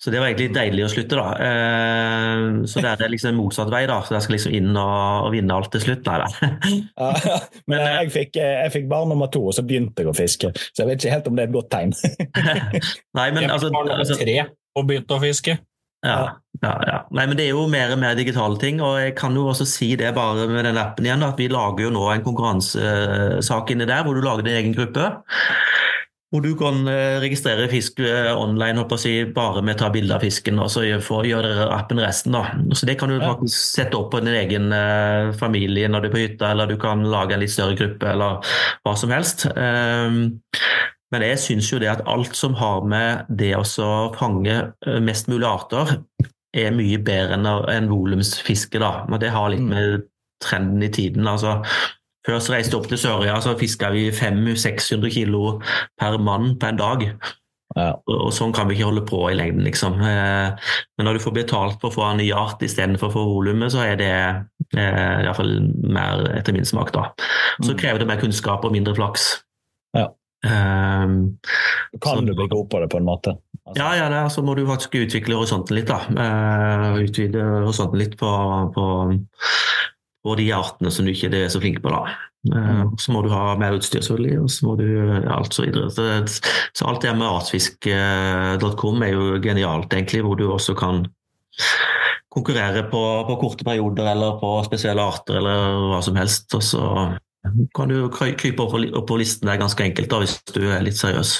[SPEAKER 4] Så det var egentlig deilig å slutte, da. Eh, så det er liksom motsatt vei, da. Så jeg skal liksom inn og, og vinne alt til slutt. Nei da.
[SPEAKER 1] Ja, men jeg fikk, jeg fikk barn nummer to, og så begynte jeg å fiske. Så jeg vet ikke helt om det er et godt tegn. [LAUGHS]
[SPEAKER 4] Nei, men altså,
[SPEAKER 3] barn nummer
[SPEAKER 4] altså
[SPEAKER 3] tre og begynte å fiske.
[SPEAKER 4] ja, ja, ja. Nei, men det er jo mer og mer digitale ting, og jeg kan jo også si det bare med den appen igjen, at vi lager jo nå en konkurransesak inni der, hvor du lager din egen gruppe. Hvor du kan eh, registrere fisk eh, online si, bare med å ta bilde av fisken, og så gjør- gjør appen resten. da. Så Det kan du faktisk sette opp på din egen eh, familie når du er på hytta, eller du kan lage en litt større gruppe, eller hva som helst. Um, Men jeg syns jo det at alt som har med det å fange mest mulig arter, er mye bedre enn, en volumsfiske, da. og det har litt
[SPEAKER 1] Mm.
[SPEAKER 4] med trenden i tiden. altså før så reiste jeg opp til Sørøya, så fiska vi 500-600 kilo per mann på en dag.
[SPEAKER 1] Ja.
[SPEAKER 4] Og, sånn kan vi ikke holde på i lengden, liksom. Eh, men når du får betalt for å få en ny art istedenfor for volumet, så er det eh, iallfall mer etter min smak, da. Så
[SPEAKER 1] Mm.
[SPEAKER 4] krever det mer kunnskap og mindre flaks.
[SPEAKER 1] Ja.
[SPEAKER 4] Um,
[SPEAKER 1] Kan
[SPEAKER 4] Så-
[SPEAKER 1] du bygge opp på det på en måte? Altså,
[SPEAKER 4] ja, ja, så må du faktisk utvikle horisonten litt, da. Eh, utvide horisonten litt på, på, på de artene som du ikke er så flink på, da. Eh, så må du ha mer utstyr, selvfølgelig, og så må du ja, alt så videre. Så, så alt det med artsfisk.com er jo genialt, egentlig, hvor du også kan konkurrere på, på korte perioder eller på spesielle arter eller hva som helst. Og så kan du krype opp, på- opp på listen der ganske enkelt da, hvis du er litt seriøs.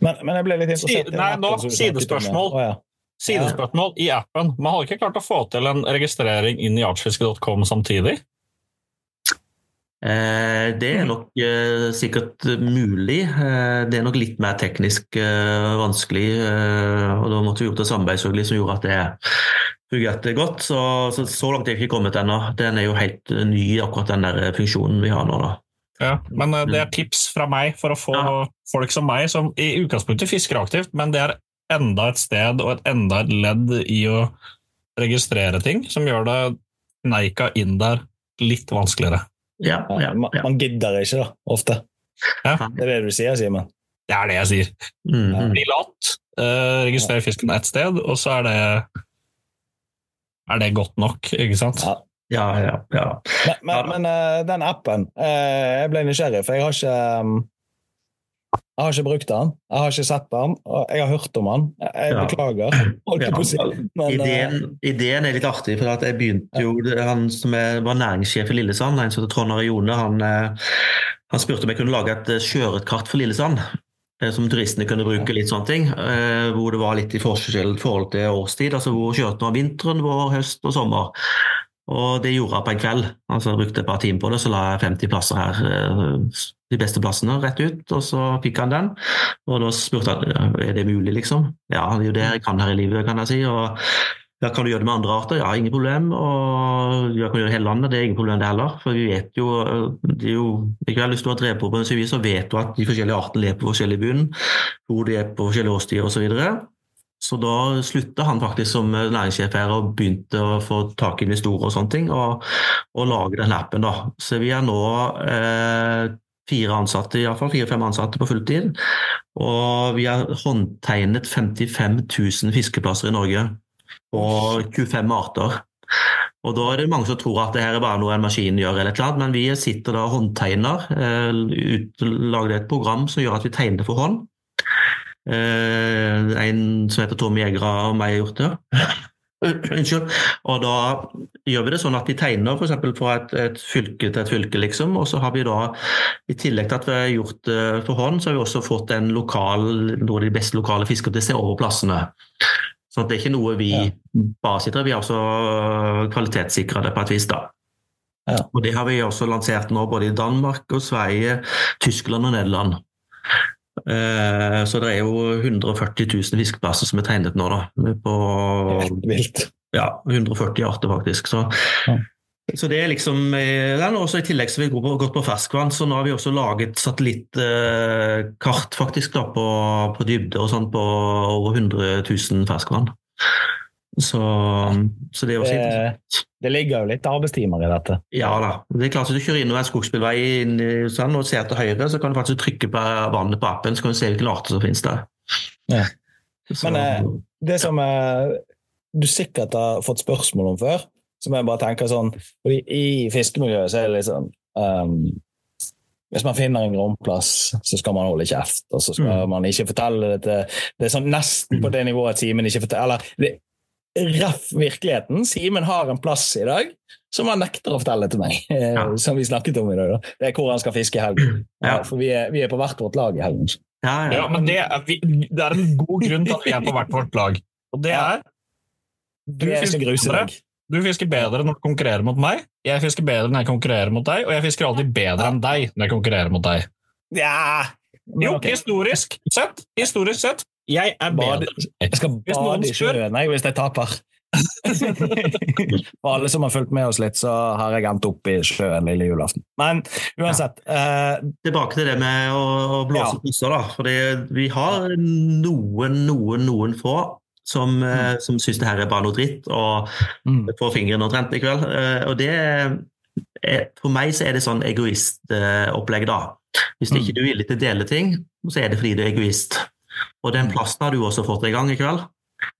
[SPEAKER 1] Men, men jeg ble litt interessert
[SPEAKER 3] Side- nei, nå, sidespørsmål.
[SPEAKER 1] Oh, ja.
[SPEAKER 3] Sidespørsmål i appen. Man hadde ikke klart å få til en registrering inn i artsfiske.com samtidig?
[SPEAKER 4] Eh, det er nok eh, sikkert mulig. Eh, det er nok litt mer teknisk eh, vanskelig. Eh, og Da måtte vi gjort et samarbeid som gjorde at det fungerte godt. Så, så, så langt er jeg ikke kommet ennå. Den er jo helt eh, ny, akkurat den der funksjonen vi har nå. da.
[SPEAKER 3] Ja, men eh, det er tips fra meg for å få
[SPEAKER 4] Ja.
[SPEAKER 3] folk som meg, som i utgangspunktet fisker aktivt, men det er enda et sted og et enda et ledd i å registrere ting, som gjør det Neika inn der litt vanskeligere.
[SPEAKER 4] Ja,
[SPEAKER 1] Ja,
[SPEAKER 4] ja,
[SPEAKER 1] man, gidder ikke, da, ofte.
[SPEAKER 3] Ja.
[SPEAKER 1] Det er det du sier, Simen?
[SPEAKER 3] Det er det jeg sier.
[SPEAKER 1] Mm.
[SPEAKER 3] Bli lat, eh, registrer fisken ett sted, og så er det er det godt nok, ikke sant?
[SPEAKER 1] Ja.
[SPEAKER 4] Ja, ja, ja.
[SPEAKER 1] Men, men, men eh, den appen eh, Jeg ble nysgjerrig, for jeg har ikke um, Jeg har ikke brukt den. Jeg har ikke sett den. og Jeg har hørt om den. Jeg
[SPEAKER 4] Ja.
[SPEAKER 1] beklager. Ja. Men, eh,
[SPEAKER 4] Ideen, ideen er litt artig, for jeg begynte jo Han som er, var næringssjef i Lillesand, en som heter Trond Arione, han, eh, han spurte om jeg kunne lage et kjøretkart sjøørretkart for Lillesand. Som turistene kunne bruke, litt sånne ting. Hvor det var litt i forskjell forhold til årstid. altså Hvor kjørte man vinteren, vår, høst og sommer. Og det gjorde jeg på en kveld. altså Jeg brukte et par timer på det, så la jeg 50 plasser her. eh, De beste plassene rett ut, og så fikk han den. Og da spurte han er det mulig, liksom. Ja, det er jo det jeg kan her i livet, kan jeg si. og ja, Kan du gjøre det med andre arter? Ja, ingen problem. Og jeg kan gjøre det i hele landet, det er ingen problem det heller. For vi vet jo, det er jo ikke hvis du har drevet på på en CV, så vet du at de forskjellige artene lever på forskjellig bunn, hvor de er på forskjellige årstider osv. Så, da slutta han faktisk som næringssjef her og begynte å få tak i investorer og sånne ting, og, og lage den appen. da. Så vi er nå eh, fire ansatte, iallfall fire-fem ansatte på fulltid. Og vi har håndtegnet 55 000 fiskeplasser i Norge og 25 arter. Og Da er det mange som tror at det her er bare noe en maskin gjør, eller et men vi sitter da og håndtegner. Eh, lager et program som gjør at vi tegner for hånd. Eh, en som heter Tom Jegra og meg har gjort det. [LAUGHS] Unnskyld. Og da gjør vi det sånn at de tegner f.eks. fra et, et fylke til et fylke, liksom. Og så har vi da, i tillegg til at vi har gjort det for hånd, så har vi også fått en lokal, noen av de beste lokale fiskerne til å se over plassene. Så det er ikke noe vi
[SPEAKER 1] Ja.
[SPEAKER 4] bare sitter Vi har også kvalitetssikra det på et vis, da.
[SPEAKER 1] Ja.
[SPEAKER 4] Og det har vi også lansert nå både i Danmark og Sverige, Tyskland og Nederland. Eh, Så det er jo 140 000 fiskeplasser som er tegnet nå, da. På ja, 140 arter, faktisk. Så,
[SPEAKER 1] Ja.
[SPEAKER 4] så det er liksom eh, den. Og I tillegg så har vi gått på ferskvann, så nå har vi også laget satellittkart faktisk da, på, på dybde og sånn på over 100 000 ferskvann. Så, så det
[SPEAKER 1] Det, det ligger jo litt arbeidstimer i dette.
[SPEAKER 4] Ja da. Det er klart at Du kjører innover en skogsbilvei inn i sand og ser til høyre, så kan du faktisk trykke på vannet på appen, så kan du se hvilken arter som finnes der.
[SPEAKER 1] Ja. Men eh, det som eh, du sikkert har fått spørsmål om før, som jeg bare tenker sånn fordi I fiskemiljøet så er det sånn ehm, Hvis man finner en gromplass, så skal man holde kjeft, og så skal
[SPEAKER 4] Mm.
[SPEAKER 1] man ikke fortelle det til Det er sånn nesten på det nivået at Simen ikke forteller Eller det, ref virkeligheten. Simen har en plass i dag som han nekter å fortelle til meg, [LAUGHS]
[SPEAKER 4] Ja.
[SPEAKER 1] som vi snakket om i dag. Da. Det er hvor han skal fiske i helgen.
[SPEAKER 4] Ja.
[SPEAKER 1] For vi er, vi er på hvert vårt lag i helgen.
[SPEAKER 4] ja, ja.
[SPEAKER 3] Ja, men det er, vi, det er en god grunn til at vi er på hvert vårt lag. Og det er Du
[SPEAKER 1] det er
[SPEAKER 3] fisker bedre, du fisker bedre når du konkurrerer mot meg, jeg fisker bedre når jeg konkurrerer mot deg, og jeg fisker alltid bedre enn deg når jeg konkurrerer mot deg.
[SPEAKER 1] Ja, Men
[SPEAKER 3] Jo,
[SPEAKER 1] ok.
[SPEAKER 3] historisk sett. Historisk sett. Jeg er bad...
[SPEAKER 1] Jeg skal bade i sjøen jeg, hvis jeg taper. For alle som har fulgt med oss litt, så har jeg endt opp i sjøen lille julaften. Men uansett. eh,
[SPEAKER 4] Tilbake til det med å, å blåse
[SPEAKER 1] Ja.
[SPEAKER 4] pusser, da. Fordi vi har noen, noen, noen få som, mm. som syns det her er bare noe dritt, og
[SPEAKER 1] mm,
[SPEAKER 4] får fingeren omtrent i kveld. Eh, Og det er, For meg så er det sånn egoistopplegg, da. Hvis ikke du er villig til å dele ting, så er det fordi du er egoist. Og den plassen har du også fått i gang i kveld.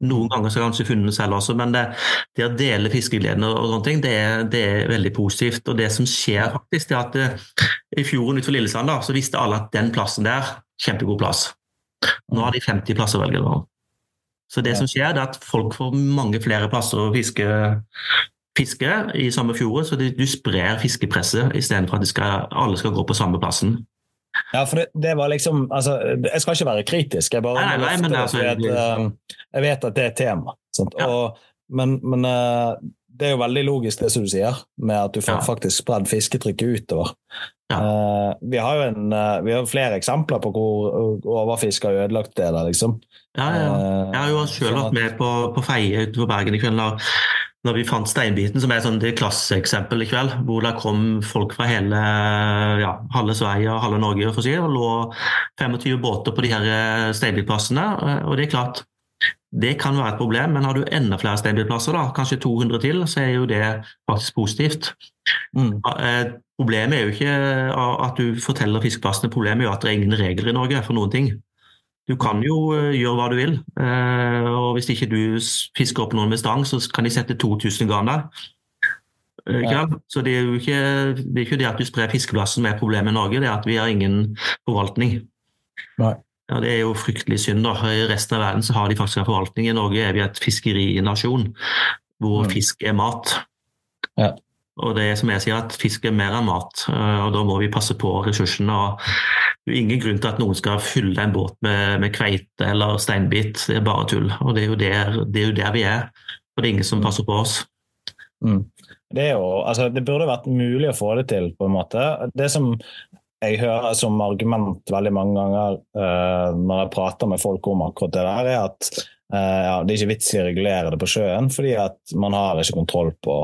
[SPEAKER 4] Noen ganger så kanskje funnet selv også, men det, det å dele fiskegleden og, og sånne ting, det, er- det er veldig positivt. Og det som skjer faktisk, det er at det, i fjorden utenfor Lillesand da, så visste alle at den plassen der, kjempegod plass. Nå har de 50 plasser å velge mellom. Så det som skjer, det er at folk får mange flere plasser å fiske, fiske i samme fjord, så du sprer fiskepresset istedenfor at skal, alle skal gå på samme plassen.
[SPEAKER 1] Ja, for det, det var liksom altså, Jeg skal ikke være kritisk, jeg bare
[SPEAKER 4] Nei, nei, nei, er
[SPEAKER 1] løfter
[SPEAKER 4] altså-
[SPEAKER 1] at, eh, Jeg vet at det er et tema.
[SPEAKER 4] Ja.
[SPEAKER 1] Og, men men eh, det er jo veldig logisk det som du sier, med at du får
[SPEAKER 4] Ja.
[SPEAKER 1] faktisk spredd fisketrykket utover.
[SPEAKER 4] Ja.
[SPEAKER 1] Eh, vi har jo en, eh, vi har flere eksempler på hvor overfiske har ødelagt deler, liksom.
[SPEAKER 4] Ja, ja. Jeg har jo selv
[SPEAKER 1] sånn
[SPEAKER 4] vært med på, på Feie utenfor Bergen i kveld. Når vi fant steinbiten, som er sånn det klasseeksempel i kveld, hvor det kom folk fra hele ja, halve Sverige og halve Norge for å si, og lå 25 båter på de her eh, steinbitplassene. eh, Og det er klart, det kan være et problem, men har du enda flere steinbitplasser, da, kanskje 200 til, så er jo det faktisk positivt.
[SPEAKER 1] mm,
[SPEAKER 4] Eh, Problemet er jo ikke at du forteller fiskeplassene, problemet er jo at det er ingen regler i Norge for noen ting. Du kan jo eh, gjøre hva du vil, eh, og hvis ikke du fisker opp noen med stang, så kan de sette 2000 garn der. Eh,
[SPEAKER 1] Ja.
[SPEAKER 4] Så det er jo ikke det, er ikke det at du sprer fiskeplassen som er problemet i Norge, det er at vi har ingen forvaltning.
[SPEAKER 1] Nei.
[SPEAKER 4] Ja, Det er jo fryktelig synd. da. I resten av verden så har de faktisk en forvaltning. I Norge er vi et fiskerinasjon hvor
[SPEAKER 1] ja.
[SPEAKER 4] fisk er mat.
[SPEAKER 1] Ja.
[SPEAKER 4] Og det er som jeg sier, at fisk er mer enn mat, eh, og da må vi passe på ressursene. og Det er ingen grunn til at noen skal fylle en båt med, med kveite eller steinbit. Det er bare tull. Og det er der, det er, jo der vi er. Og det er ingen som passer på oss.
[SPEAKER 1] mm. Det, jo, altså, det burde vært mulig å få det til, på en måte. Det som jeg hører som argument veldig mange ganger uh, når jeg prater med folk om akkurat det der, er at uh, ja, det er ikke vits i å regulere det på sjøen, fordi at man har ikke kontroll på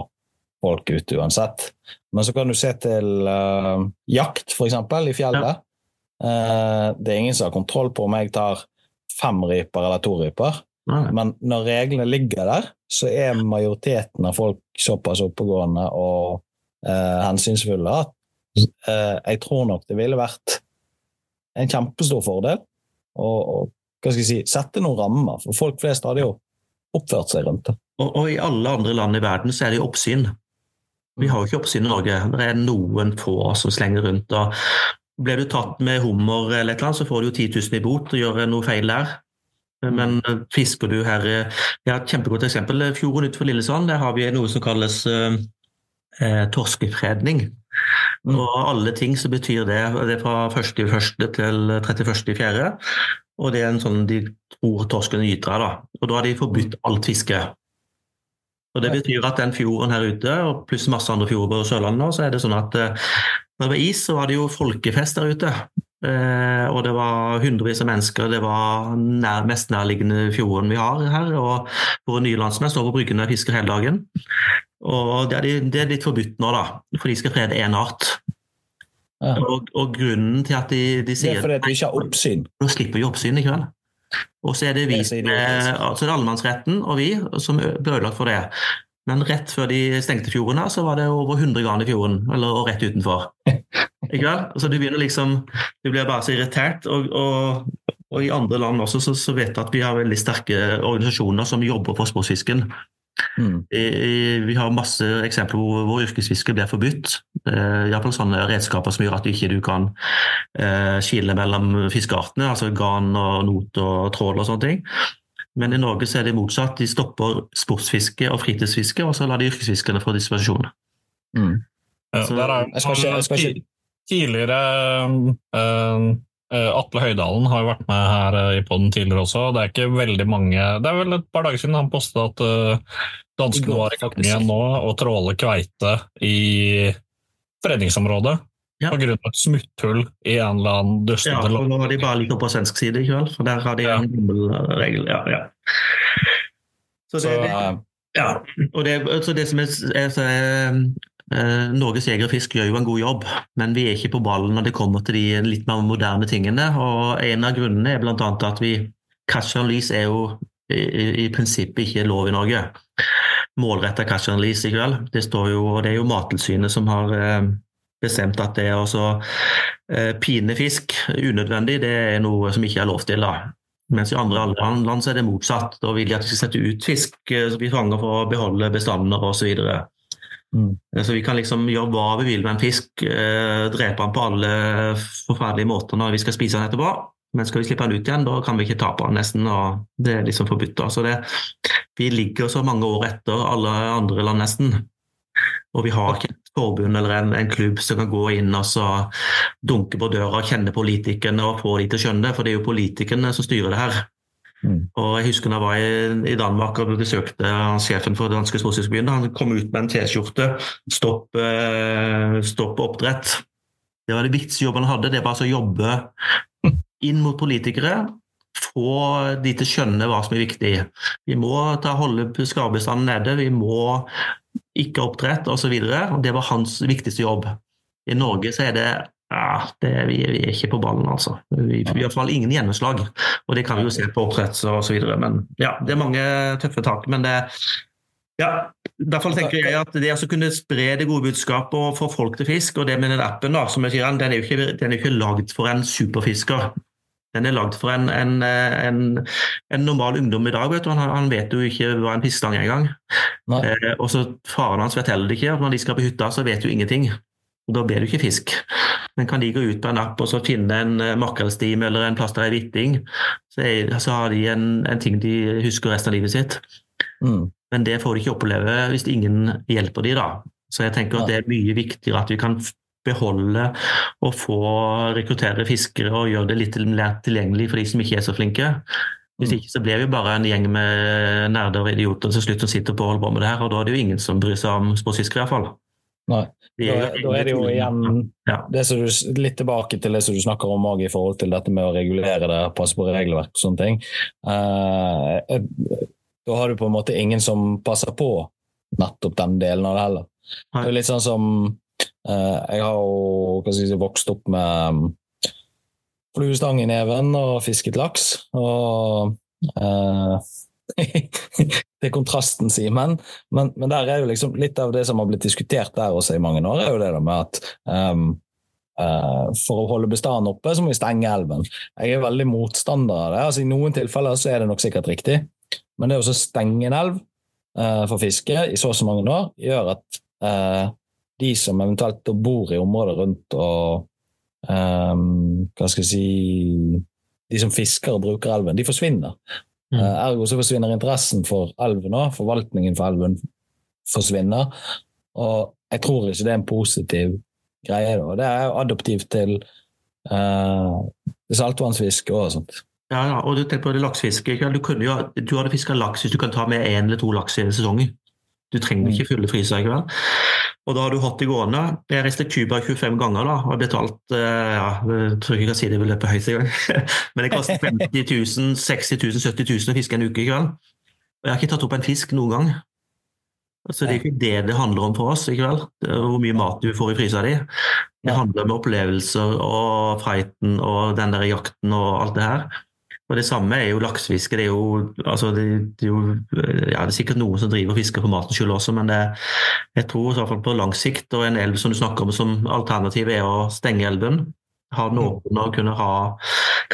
[SPEAKER 1] folk ute uansett. Men så kan du se til uh, jakt, f.eks., i fjellet. Eh, det er ingen som har kontroll på om jeg tar fem ryper eller to ryper.
[SPEAKER 4] Nei.
[SPEAKER 1] Men når reglene ligger der, så er majoriteten av folk såpass oppegående og eh, hensynsfulle at eh, jeg tror nok det ville vært en kjempestor fordel å si, sette noen rammer. For folk flest hadde jo oppført seg rundt det.
[SPEAKER 4] Og, og i alle andre land i verden så er det jo oppsyn. Vi har jo ikke oppsyn i Norge. Det er noen få som slenger rundt. og Blir du tatt med hummer eller et eller annet, så får du jo 10 000 i bot og gjør noe feil der. Men eh, fisker du her eh, Jeg har et kjempegodt eksempel. Fjorden utenfor Lillesand der har vi noe som kalles eh, eh, torskefredning.
[SPEAKER 1] Mm.
[SPEAKER 4] Og alle ting så betyr det Det er fra 1.1. til 31.4. Og det er en sånn de tror torsken gyter av. da. Og da har de forbudt alt fiske. Og Det betyr at den fjorden her ute, og pluss masse andre fjorder på Sørlandet, nå, så er det sånn at eh, når det var is, så var det jo folkefest der ute. Eh, og det var hundrevis av mennesker. Det var nær, mest nærliggende fjorden vi har her. Og våre nye landsmenn står på bryggene og fisker hele dagen. Og det er, det er litt forbudt nå, da, for de skal frede én art.
[SPEAKER 1] Ja.
[SPEAKER 4] Og, og grunnen til at de, de
[SPEAKER 1] Det
[SPEAKER 4] sier
[SPEAKER 1] er fordi vi ikke har oppsyn.
[SPEAKER 4] da slipper vi oppsyn i kveld. Og så er det vi altså er allemannsretten og vi som ble ødelagt for det. Men rett før de stengte fjorden så var det over 100 grader i fjorden, eller og rett utenfor. [LAUGHS] Ikke vel? Så du begynner liksom Du blir bare så irritert. Og, og, og i andre land også så, så vet jeg at vi har veldig sterke organisasjoner som jobber for sportsfisken.
[SPEAKER 1] Mm.
[SPEAKER 4] I, i, vi har masse eksempler hvor, hvor yrkesfiske blir forbudt. Eh, Iallfall sånne redskaper som gjør at du ikke du kan eh, skille mellom fiskeartene, altså garn og not og trål og sånne ting. Men i Norge så er det motsatt. De stopper sportsfiske og fritidsfiske, og så lar de yrkesfiskerne få dispensasjon.
[SPEAKER 1] Mm.
[SPEAKER 3] Ja,
[SPEAKER 4] Så-
[SPEAKER 3] der er,
[SPEAKER 1] Jeg skal ikke- jeg skal ikke-
[SPEAKER 3] Tidligere eh, Atle Høydalen har jo vært med her eh, i podden tidligere også. Det er ikke veldig mange Det er vel et par dager siden han postet at
[SPEAKER 1] I
[SPEAKER 3] danskene var i gang igjen nå og tråler kveite i fredningsområdet.
[SPEAKER 4] Ja.
[SPEAKER 3] På grunn av et smutthull i en eller annen dustete
[SPEAKER 4] Ja,
[SPEAKER 3] og
[SPEAKER 4] nå har de bare opp på svensk side ikke vel? for der har de
[SPEAKER 3] Ja.
[SPEAKER 4] en gammel eh, regel. Ja, ja. Så
[SPEAKER 1] Så,
[SPEAKER 4] det, det,
[SPEAKER 1] eh,
[SPEAKER 4] ja. Og det, så det som er, er, så eh, Norges Jeger og Fisk gjør jo en god jobb, men vi er ikke på ballen når det kommer til de litt mer moderne tingene. og En av grunnene er bl.a. at vi catch and lease er jo i, i, i prinsippet ikke lov i Norge. Målretta catch and lease i kveld. Det, jo, og det er jo Mattilsynet som har eh, bestemt at det også eh, pine fisk unødvendig. Det er noe som ikke er lov til. da. Mens i andre land så er det motsatt. Da vil de at vi skal sette ut fisk eh, som vi fanger for å beholde bestander osv. Så, videre.
[SPEAKER 1] Mm.
[SPEAKER 4] så vi kan liksom gjøre hva vi vil med en fisk. Eh, drepe den på alle forferdelige måter når vi skal spise den etterpå. Men skal vi slippe den ut igjen, da kan vi ikke tape den nesten. og Det er liksom forbudt. Så det, vi ligger så mange år etter alle andre land nesten. Og vi har ikke et forbund eller en, en klubb som kan gå inn og dunke på døra og kjenne politikerne og få de til å skjønne det, for det er jo politikerne som styrer det her.
[SPEAKER 1] Mm.
[SPEAKER 4] Og jeg husker da jeg var i, Danmark og besøkte sjefen for danske sportsfiskebyen. Han kom ut med en T-skjorte. Stopp, eh, stopp oppdrett. Det var det viktigste jobben han hadde. Det var altså å jobbe inn mot politikere. Få de til å skjønne hva som er viktig. Vi må ta, holde skarbestanden nede. Vi må ikke oppdrett osv. Det var hans viktigste jobb. I Norge så er det ja, det, vi, vi er ikke på ballen, altså. Vi, vi har i hvert fall ingen gjennomslag. Og det kan vi jo se på oppdretts og så videre. Men ja, det er mange tøffe tak. Men det ja, derfor tenker jeg at det å kunne spre det gode budskapet og få folk til fisk, og det med den appen, da, som jeg sier, den er jo ikke, den er jo ikke lagd for en superfisker. Den er lagd for en, en, en, en normal ungdom i dag. Vet du. Han, han vet jo ikke hva en fiskestang er engang. Eh, og så Faren hans vet heller ikke. at Når de skal på hytta, så vet du ingenting. Og Da blir det ikke fisk. Men kan de gå ut på en app og så finne en makrellstim eller en plass der er hvitting, så, så har de en, en ting de husker resten av livet sitt.
[SPEAKER 1] Mm.
[SPEAKER 4] Men det får de ikke oppleve hvis ingen hjelper de da. Så jeg tenker at det er mye viktigere at vi kan beholde og få rekruttere fiskere og gjøre det litt tilgjengelig for de som ikke er så flinke. Hvis ikke så blir vi bare en gjeng med nerder og idioter til slutt som sitter på og holder på med det her, og da er det jo ingen som bryr seg om sportsfiskere, iallfall.
[SPEAKER 1] Nei. Da, da er det jo igjen det som du, litt tilbake til det som du snakker om i forhold til dette med å regulere det, passe på regelverk og sånne ting. Eh, da har du på en måte ingen som passer på nettopp den delen av det heller. Det er litt sånn som uh, Jeg har jo si, vokst opp med fluestang i neven og fisket laks. Og [LAUGHS] til kontrasten, sier Men, men der er jo liksom litt av det som har blitt diskutert der også i mange år, er jo det med at um, uh, for å holde bestanden oppe, så må vi stenge elven. Jeg er veldig motstander av det. Altså, I noen tilfeller så er det nok sikkert riktig, men det å stenge en elv uh, for fiske i så og så mange år, gjør at uh, de som eventuelt bor i området rundt og um, hva skal jeg si De som fisker og bruker elven, de forsvinner.
[SPEAKER 4] Mm.
[SPEAKER 1] Eh, ergo så forsvinner interessen for elven òg. Forvaltningen for elven forsvinner. Og jeg tror ikke det er en positiv greie. Da. Det er jo adoptivt til uh, saltvannsfiske og sånt.
[SPEAKER 4] Ja, ja, og du tenker på det laksefisket. Du, jo, du hadde fiska laks hvis du kan ta med én eller to laks i en sesong. Du trenger ikke fylle fryser. i kveld. Og da har du hatt det gående. Jeg reiste til Cuba 25 ganger da, og betalt eh, ja, Jeg tror ikke jeg kan si det beløpet høyt engang. [LAUGHS] Men det koster 50 000, 60 000, 70 000 å fiske en uke i kveld. Og jeg har ikke tatt opp en fisk noen gang. Så det er ikke det det handler om for oss i kveld, hvor mye mat du får i frysa di. Det handler om opplevelser og fighten og den der jakten og alt det her. Og Det samme er jo laksefiske. Det er jo, altså det, det er jo ja, det er sikkert noen som driver og fisker for matens skyld også, men det, jeg tror i hvert fall på lang sikt, og en elv som du snakker om som alternativ, er å stenge elven. Ha den åpen og kunne ha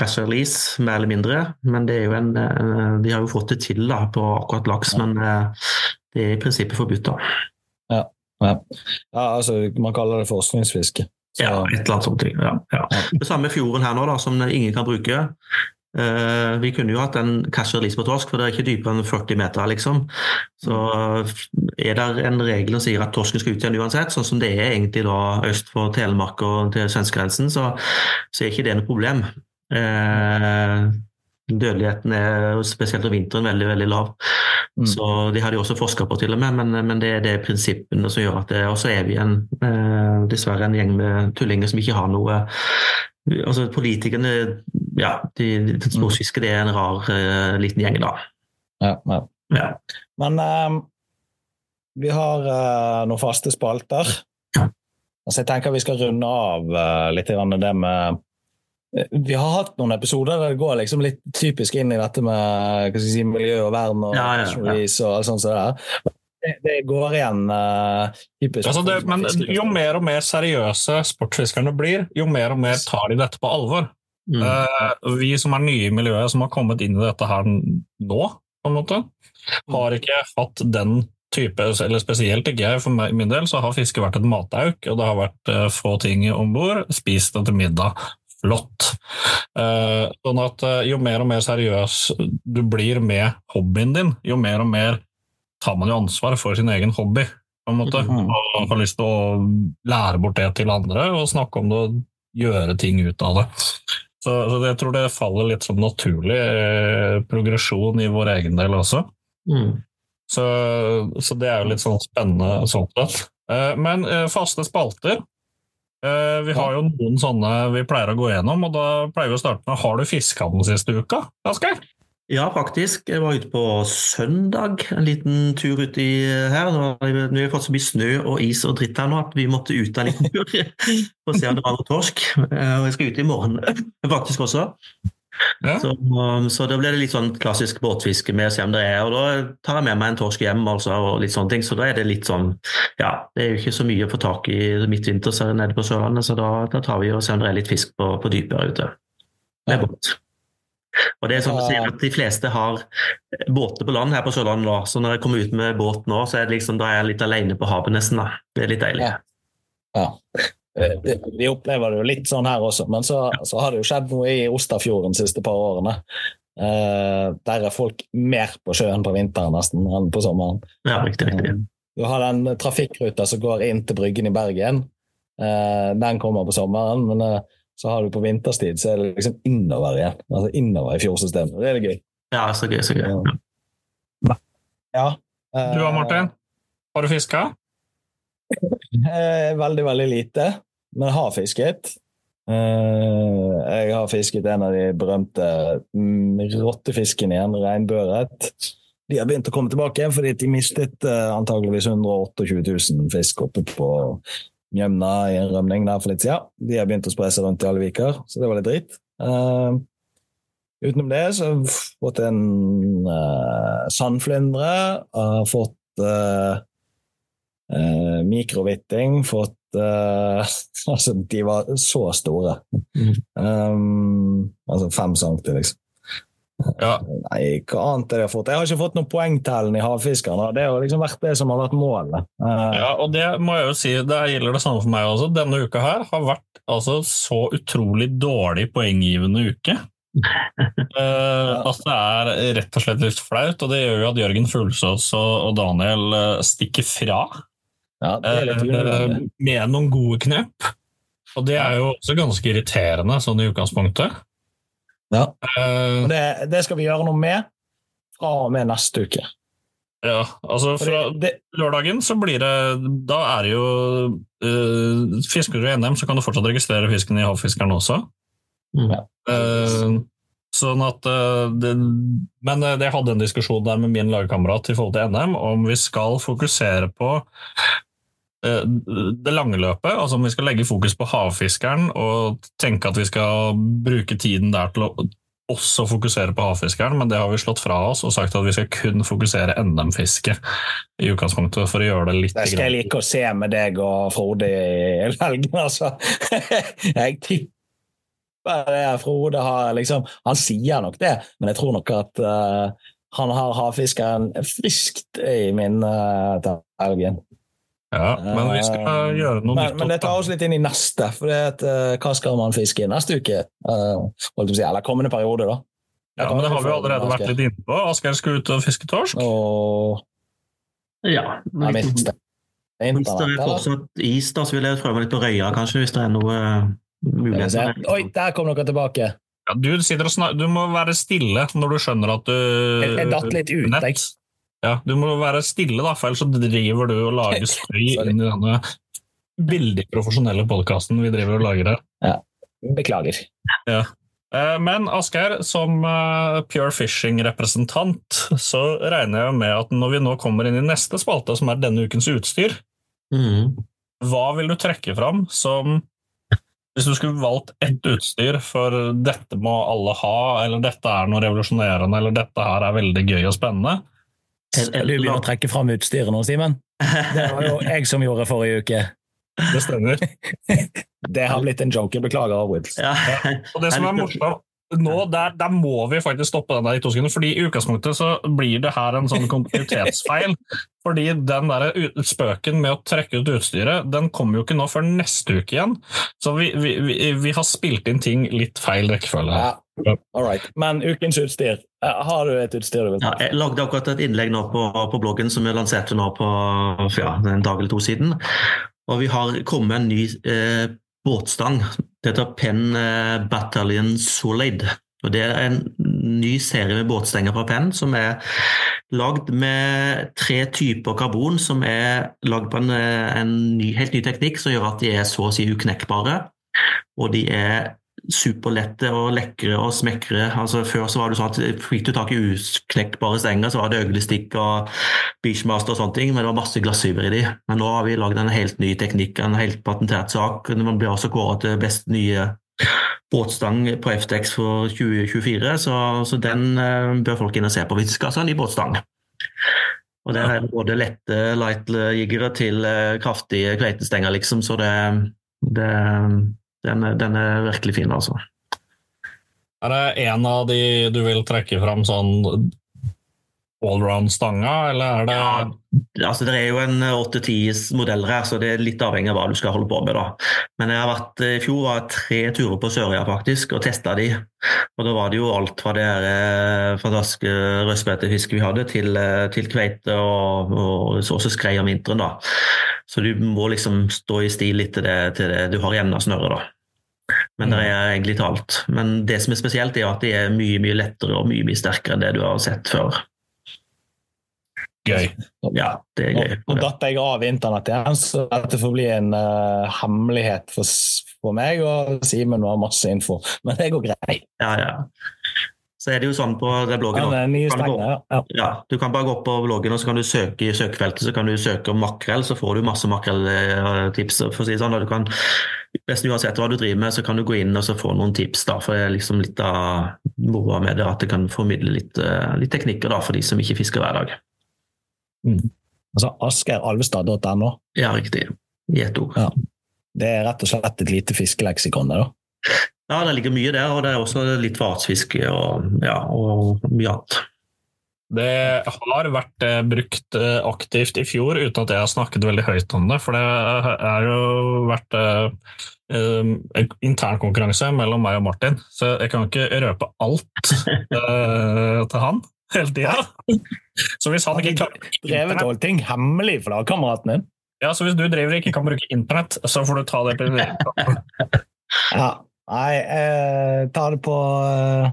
[SPEAKER 4] cash release, mer eller mindre. Men det er jo en, eh, de har jo fått det til da, på akkurat laks, men eh, det er i prinsippet forbudt. da.
[SPEAKER 1] Ja. Ja, altså, man kaller det forskningsfiske. Så,
[SPEAKER 4] Ja, et eller annet sånt. Ja, ja. Det samme fjorden her nå, da, som ingen kan bruke. Eh, vi kunne jo hatt en release på torsk, for det er ikke dypere enn 40 meter. liksom. Så er det en regel som sier at torsken skal ut igjen uansett, sånn som det er egentlig da øst for Telemark og til svenskegrensen, så, så er ikke det noe problem. Uh, Dødeligheten er spesielt om vinteren veldig veldig lav.
[SPEAKER 1] Mm.
[SPEAKER 4] Så De har de også forska på, til og med, men, men det er det prinsippene som gjør at det Og så er vi en, eh, dessverre en gjeng med tullinger som ikke har noe altså Politikerne ja, de, de sportsfiske det er en rar uh, liten gjeng, da.
[SPEAKER 1] Ja, ja.
[SPEAKER 4] Ja.
[SPEAKER 1] Men um, vi har uh, noen faste spalter. Altså, jeg tenker vi skal runde av uh, litt det med Vi har hatt noen episoder der det går liksom litt typisk inn i dette med hva skal si, miljø og vern og
[SPEAKER 4] Ja, ja, ja.
[SPEAKER 1] og alt sånt. som det. Går igjen Uh.
[SPEAKER 3] Altså det, men jo mer og mer seriøse sportsfiskerne blir, jo mer og mer tar de dette på alvor.
[SPEAKER 4] Mm.
[SPEAKER 3] Uh, vi som er nye i miljøet, som har kommet inn i dette her nå, på en måte, har ikke hatt den type, eller spesielt ikke jeg, for meg, min del, så har fiske vært et matauk, og det har vært uh, få ting om bord, spist det til middag. Flott. Uh, sånn at uh, jo mer og mer seriøs du blir med hobbyen din, jo mer og mer tar man jo ansvar for sin egen hobby, på en måte,
[SPEAKER 1] Mhm.
[SPEAKER 3] Man har lyst til å lære bort det til andre, og snakke om det og gjøre ting ut av det. Så, så jeg tror det faller litt som naturlig eh, progresjon i vår egen del også.
[SPEAKER 4] Mm.
[SPEAKER 3] Så, så det er jo litt sånn spennende sånn sett. Eh, Men eh, faste spalter eh, Vi har jo noen sånne vi pleier å gå gjennom, og da pleier vi å starte med Har du fiska den siste uka, Asgeir?
[SPEAKER 4] Ja, faktisk. Jeg var ute på søndag, en liten tur uti her. Nå har vi fått så mye snø og is og dritt her nå at vi måtte ut en liten tur [LAUGHS] for å se om det var noe torsk. Eh, Og jeg skal ut i morgen [LAUGHS] faktisk også.
[SPEAKER 3] Ja.
[SPEAKER 4] Så, um, så da ble det litt sånn klassisk båtfiske med å se om det er. Og da tar jeg med meg en torsk hjem altså, og litt sånne ting. Så da er det litt sånn Ja, det er jo ikke så mye å få tak i midtvinters her nede på Sørlandet, så da, da tar vi og ser om det er litt fisk på, på dypet her ute. Med båt. Og det er sånn å si at De fleste har båter på land her på Sørlandet nå, så når jeg kommer ut med båt nå, så er det liksom, er jeg litt alene på havet nesten. da. Det er litt deilig.
[SPEAKER 1] Ja. Ja. Eh, Vi opplever det jo litt sånn her også, men så, så har det jo skjedd noe i Ostafjorden de siste par årene. Uh, der er folk mer på sjøen på vinteren nesten enn på sommeren.
[SPEAKER 4] Ja, riktig, riktig.
[SPEAKER 1] Du har den trafikkruta som går inn til Bryggen i Bergen. Uh, den kommer på sommeren, men eh, så har du på vinterstid så er det liksom innover igjen. Altså innover i fjordsystemet. Det er det gøy.
[SPEAKER 4] Ja, så gøy, så gøy.
[SPEAKER 1] Ja. ja.
[SPEAKER 3] Du da, Martin? Har du fiska?
[SPEAKER 1] Eh, veldig, veldig lite, men jeg har fisket. Eh, jeg har fisket en av de berømte mm, rottefiskene igjen, regnbueørret. De har begynt å komme tilbake igjen fordi de mistet eh, antageligvis 128 000 fisk oppe på Mjømna i en rømning der for litt siden. De har begynt å spre seg rundt i alle viker, så det var litt dritt. Uh, utenom det så har jeg fått en uh, sandflyndre, har fått eh, mikrovitting, fått [LAUGHS] Altså, de var så store. Um, altså fem centimeter, liksom.
[SPEAKER 3] Ja.
[SPEAKER 1] Nei, hva annet har jeg fått? Jeg har ikke fått noen poengtellen i havfiskerne. Det har liksom vært det som har vært målet. Eh,
[SPEAKER 3] Ja, og det må jeg jo si, det gjelder det samme for meg også. Denne uka her har vært altså så utrolig dårlig poenggivende uke. [LAUGHS] uh, at det er rett og slett litt flaut, og det gjør jo at Jørgen Fuglesås og, Daniel eh, stikker fra
[SPEAKER 1] ja, det er
[SPEAKER 3] eh, med noen gode knep. Og det er jo også ganske irriterende sånn i utgangspunktet.
[SPEAKER 1] Ja. Uh, det, det skal vi gjøre noe med fra og med neste uke.
[SPEAKER 3] ja, altså fra
[SPEAKER 1] Fordi det,
[SPEAKER 3] lørdagen så blir det Da er det jo uh, Fisker du i NM, så kan du fortsatt registrere fisken i havfiskeren også.
[SPEAKER 4] Ja.
[SPEAKER 3] Uh, sånn at det, Men jeg hadde en diskusjon der med min lagkamerat i forhold til NM, om vi skal fokusere på det lange løpet, altså om vi skal legge fokus på havfiskeren og tenke at vi skal bruke tiden der til å også fokusere på havfiskeren, men det har vi slått fra oss og sagt at vi skal kun fokusere NM-fiske i utgangspunktet for å gjøre det litt
[SPEAKER 1] det skal jeg like å se med deg og Frode i helgen, altså. [LAUGHS] Jeg tipper det. Frode har liksom Han sier nok det, men jeg tror nok at uh, han har havfiskeren friskt i minnet til helgen.
[SPEAKER 3] Ja, men vi skal gjøre noe
[SPEAKER 1] men,
[SPEAKER 3] nytt.
[SPEAKER 1] men det tar oss litt inn i neste. For det at, et hva skal man fiske neste uke? Eh, holdt å si, eller kommende periode, da.
[SPEAKER 3] Ja, men det har vi jo allerede vært litt inne på. Asgeir skal ut og fiske torsk.
[SPEAKER 1] Og
[SPEAKER 4] Ja.
[SPEAKER 1] jeg
[SPEAKER 4] Hvis
[SPEAKER 1] mistet
[SPEAKER 4] det er fortsatt is, da, så vil jeg prøve litt på Røya, kanskje, hvis det er noe muligheter. mulighet.
[SPEAKER 1] Oi, der kom dere tilbake!
[SPEAKER 3] Ja, Du, og snak, du må være stille når du skjønner at du
[SPEAKER 1] Jeg, jeg datt litt ut,
[SPEAKER 3] Nett.
[SPEAKER 1] jeg.
[SPEAKER 3] Ja, du må være stille, da, for ellers så driver du og lager [LAUGHS] støy inn i denne veldig profesjonelle podkasten vi driver og lager her.
[SPEAKER 1] Beklager.
[SPEAKER 3] Ja. Men Asgeir, som eh, Pure Fishing-representant, så regner jeg med at når vi nå kommer inn i neste spalte, som er denne ukens utstyr,
[SPEAKER 4] Mm.
[SPEAKER 3] hva vil du trekke fram som Hvis du skulle valgt ett utstyr for dette må alle ha, eller dette er noe revolusjonerende, eller dette her er veldig gøy og spennende,
[SPEAKER 1] Skal du begynner å trekke fram utstyret nå, Simen? Det var jo jeg som gjorde forrige uke.
[SPEAKER 3] det stemmer. [LAUGHS]
[SPEAKER 1] Det har blitt en joke. Beklager Wills.
[SPEAKER 4] Ja.
[SPEAKER 3] Og det som er morsomt nå, der, der må vi faktisk stoppe den der i to sekunder, fordi i utgangspunktet så blir det her en sånn kontinuitetsfeil. Fordi den der spøken med å trekke ut utstyret, den kommer jo ikke nå før neste uke igjen. Så vi, vi, vi, vi har spilt inn ting litt feil rekkefølge.
[SPEAKER 1] Ja. All right. Men ukens utstyr. Eh, Har du et utstyr du vil
[SPEAKER 4] Ja, jeg lagde akkurat et innlegg nå på, på bloggen som vi lanserte nå på ja, en dag eller to siden. Og vi har kommet med en ny eh, båtstang. Det heter Penn eh, Battalion Solid. Og Det er en ny serie med båtstenger fra Penn som er lagd med tre typer karbon som er lagd på en, eh, en ny, helt ny teknikk som gjør at de er så å si uknekkbare. Og de er superlette og lekre og smekre. Altså, før så var det sånn at fikk du tak i uknekkbare stenger, så var det øglestikk og Beachmaster og sånne ting, men det var masse glassfiber i de. Men nå har vi lagd en helt ny teknikk, en helt patentert sak. Man blir også kåret til best nye båtstang på FTX for 2024, så, så den eh, bør folk inn og se på de skal ha en ny båtstang. Og der er både lette light-jiggere til eh, kraftige kveitestenger, liksom, så det, det den, den er virkelig fin, altså.
[SPEAKER 3] Er det en av de du vil trekke fram sånn allround-stanga, eller er det
[SPEAKER 4] Ja, altså Det er jo en åtte-ti modeller her, så det er litt avhengig av hva du skal holde på med. da. Men jeg har vært, i fjor var jeg tre turer på Sørøya faktisk, og testa de. Og Da var det jo alt fra det her eh, fantastiske rødspetefisket vi hadde, til, eh, til kveite og, og så også skrei om vinteren. da. Så du må liksom stå i stil litt til det, til det du har igjen av snøret. da. Men det er egentlig talt. alt. Men det som er spesielt, er at de er mye mye lettere og mye mye sterkere enn det du har sett før.
[SPEAKER 3] Gøy?
[SPEAKER 4] Ja, det er gøy.
[SPEAKER 1] Nå datt jeg av internett igjen, så dette får bli en uh, hemmelighet for, for meg og Simen har masse info. Men det går greit.
[SPEAKER 4] Ja, ja. Så er det jo sånn på bloggen ja,
[SPEAKER 1] eh,
[SPEAKER 4] Kan du
[SPEAKER 1] ja.
[SPEAKER 4] Ja, du kan bare gå opp på bloggen og så kan du søke i søkefeltet så kan du søke om makrell, så får du masse makrelltips. For å si sånn, og du kan, Nesten uansett hva du driver med, så kan du gå inn og så få noen tips. da, for Det er liksom litt av moroa med det, at det kan formidle litt, eh, litt teknikker da, for de som ikke fisker hver dag.
[SPEAKER 1] Altså asgeiralvestad.no.
[SPEAKER 4] Ja, riktig. I ett ord.
[SPEAKER 1] Ja. Det er rett og slett et lite fiskeleksikon. det da.
[SPEAKER 4] Ja, det ligger mye der, og det er også litt fartsfiske og, ja, og mye annet.
[SPEAKER 3] Det har vært eh, brukt eh, aktivt i fjor, uten at jeg har snakket veldig høyt om det. For det har jo vært eh, eh, en intern konkurranse mellom meg og Martin, så jeg kan ikke røpe alt [LAUGHS] eh, til han hele tida. Så hvis han ikke klarer
[SPEAKER 1] Drevet å ting hemmelig for lagkameraten din.
[SPEAKER 3] ja, så hvis du driver og ikke kan bruke internett, så får du ta det på
[SPEAKER 1] Ja. Nei, eh, ta det på eh,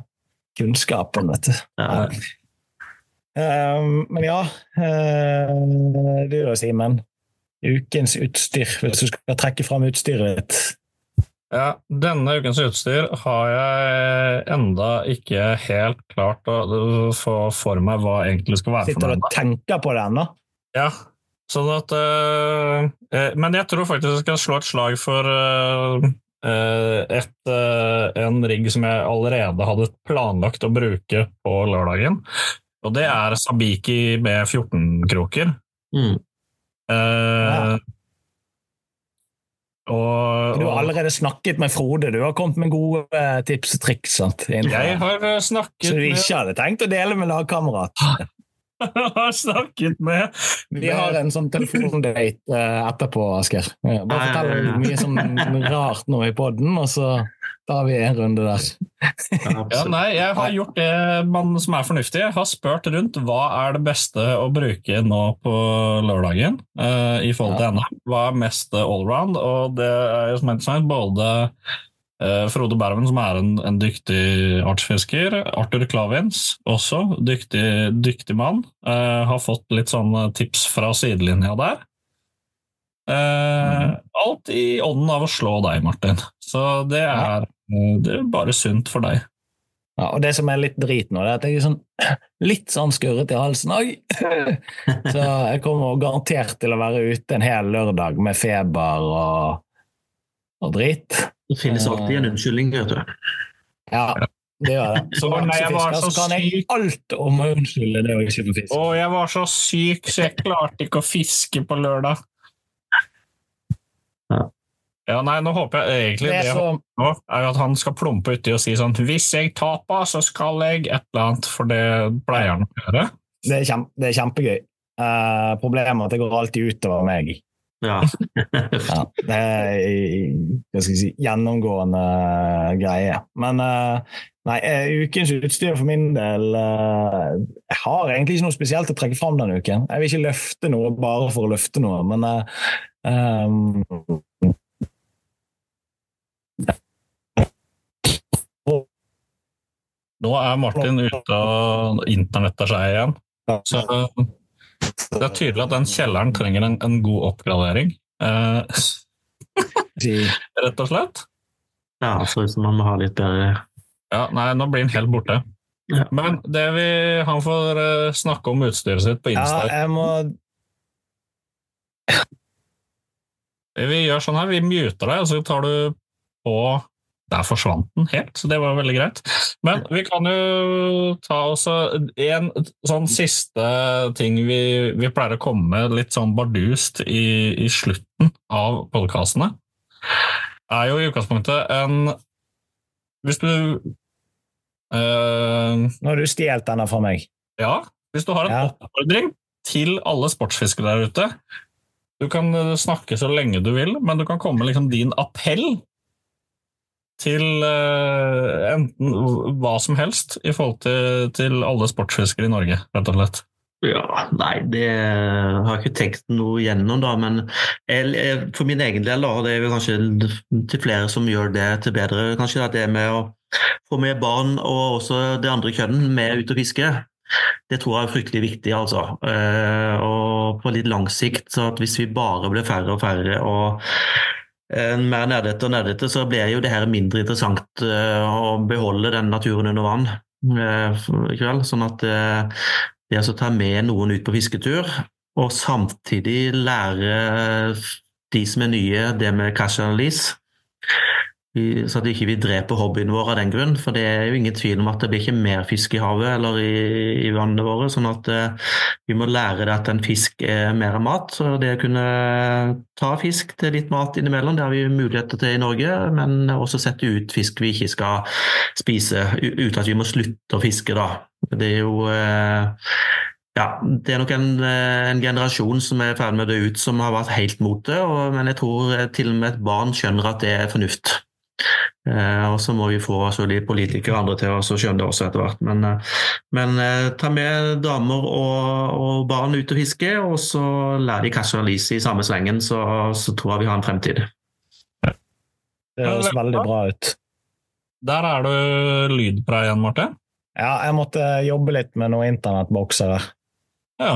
[SPEAKER 1] kunnskapen, vet du.
[SPEAKER 4] Ja.
[SPEAKER 1] Eh, men ja, eh, du da, Simen. Ukens utstyr, hvis du skal trekke fram utstyret ditt.
[SPEAKER 3] Ja, denne ukens utstyr har jeg enda ikke helt klart å få for meg hva egentlig skal være for
[SPEAKER 1] Sitter du og tenker på det ennå?
[SPEAKER 3] Ja, sånn at øh, eh, Men jeg tror faktisk jeg skal slå et slag for øh, et, øh, en rigg som jeg allerede hadde planlagt å bruke på lørdagen. Og det er Sabiki med 14-kroker.
[SPEAKER 4] Mm.
[SPEAKER 3] Eh, og,
[SPEAKER 1] Du har allerede snakket med Frode, du har kommet med gode eh, tips og triks. sant?
[SPEAKER 3] Jeg har snakket snakket
[SPEAKER 1] Så du ikke hadde tenkt å dele med lagkamerat? [GASPS] [LAUGHS] [LAUGHS]
[SPEAKER 3] har snakket med
[SPEAKER 1] Vi har en sånn telefondate eh, etterpå, Asker. Bare fortell mye sånn rart nå i poden, og så tar vi en runde der.
[SPEAKER 3] Ja, [LAUGHS] nei, jeg har gjort det man, som er fornuftig. Jeg har spurt rundt hva er det beste å bruke nå på lørdagen eh, i forhold til
[SPEAKER 1] Ja.
[SPEAKER 3] NM. Hva er mest allround? Og det er jo som sa, både Frode Berven, som er en, en dyktig artsfisker. Arthur Klavins, også dyktig, dyktig mann. Eh, har fått litt sånne tips fra sidelinja der. Eh, Alt i ånden av å slå deg, Martin. Så det er, eh, det er bare sunt for deg.
[SPEAKER 1] Ja, og det som er litt drit nå, det er at jeg er sånn, [CLEARS THROAT] litt sånn skurret i halsen òg. [LAUGHS] Så jeg kommer garantert til å være ute en hel lørdag med feber og, og drit.
[SPEAKER 4] Det finnes alltid en unnskyldning, vet du.
[SPEAKER 1] Ja, det gjør det. Som
[SPEAKER 3] Å, nei, jeg var
[SPEAKER 1] laksefisker
[SPEAKER 3] så
[SPEAKER 1] så kan jeg alt om å unnskylde det å ikke få fisk.
[SPEAKER 3] Å, jeg var så syk, så jeg klarte ikke å fiske på lørdag.
[SPEAKER 4] Ja.
[SPEAKER 3] Ja, nei, nå håper jeg egentlig
[SPEAKER 1] Det
[SPEAKER 3] det,
[SPEAKER 1] er
[SPEAKER 3] jeg håper nå, er at han skal plumpe uti og si sånn Hvis jeg taper, så skal jeg et eller annet, for det pleier han å gjøre.
[SPEAKER 1] det, er kjempe, det er kjempegøy. Uh, problemet er at det går alltid utover meg.
[SPEAKER 4] Ja. [LAUGHS]
[SPEAKER 1] Ja, det er hva skal jeg si, gjennomgående greie. Men eh, nei, eh, ukens utstyr for min del eh, Jeg har egentlig ikke noe spesielt å trekke fram denne uken. Jeg vil ikke løfte noe bare for å løfte noe, men ehm,
[SPEAKER 3] Nå er Martin ute og internettet seg igjen. Så det er tydelig at den kjelleren trenger en, en god oppgradering. Eh, [LAUGHS] [LAUGHS] rett og slett.
[SPEAKER 4] ja, så ut som man må ha litt bedre
[SPEAKER 3] Ja, nei, nå blir den helt borte.
[SPEAKER 4] Ja.
[SPEAKER 3] Men det vi, han får eh, snakke om utstyret sitt på Insta.
[SPEAKER 1] ja, jeg må
[SPEAKER 3] Vi gjør sånn her, vi muter deg, og så tar du på Der forsvant den helt, så det var veldig greit. Men vi kan jo ta også en sånn siste ting vi, vi pleier å komme med litt sånn bardust i, i slutten av podkastene. Er jo i utgangspunktet en Hvis du øh,
[SPEAKER 1] Nå har du stjålet denne fra meg.
[SPEAKER 3] Ja, hvis du har en
[SPEAKER 1] Ja.
[SPEAKER 3] oppfordring til alle sportsfiskere der ute Du kan eh, snakke så lenge du vil, men du kan komme med liksom din appell til uh, enten hva som helst i forhold til, til alle sportsfiskere i Norge, rett og slett.
[SPEAKER 4] Ja, nei, det har jeg ikke tenkt noe gjennom, da. Men jeg, for min egen del, da, og det er jo kanskje til flere som gjør det til bedre, kanskje at det med å få med barn og også det andre kjønnen med ut og fiske. Det tror jeg er fryktelig viktig, altså. Eh, og på litt lang sikt, så at hvis vi bare blir færre og færre og mer nerdete og nerdete, så blir jo det her mindre interessant eh, å beholde den naturen under vann eh, i kveld. Sånn at eh, det altså ta med noen ut på fisketur, og samtidig lære de som er nye, det med cash analyse. Vi- Så at ikke vi dreper hobbyen vår av den grunn, for det er jo ingen tvil om at det blir ikke mer fisk i havet eller i, i vannet våre. sånn at eh, vi må lære det at en fisk er mer enn mat. Så det å kunne ta fisk til litt mat innimellom, det har vi muligheter til i Norge, men også sette ut fisk vi ikke skal spise, uten at vi må slutte å fiske. da. Det er jo eh, ja, det er nok en, eh, en generasjon som er i ferd med å dø ut, som har vært helt mot det. Og, men jeg tror eh, til og med et barn skjønner at det er fornuft. Eh, og så må vi få altså, de politikere og andre til å skjønne det også etter hvert. Men, eh, men eh, ta med damer og, og barn ut og fiske, og så lær de Cash Alice i samme slengen, så, så tror jeg vi har en fremtid.
[SPEAKER 1] Det høres veldig bra ut.
[SPEAKER 3] Der er du lyd på deg igjen, Marte.
[SPEAKER 1] Ja, jeg måtte jobbe litt med noen internettbokser.
[SPEAKER 3] Ja.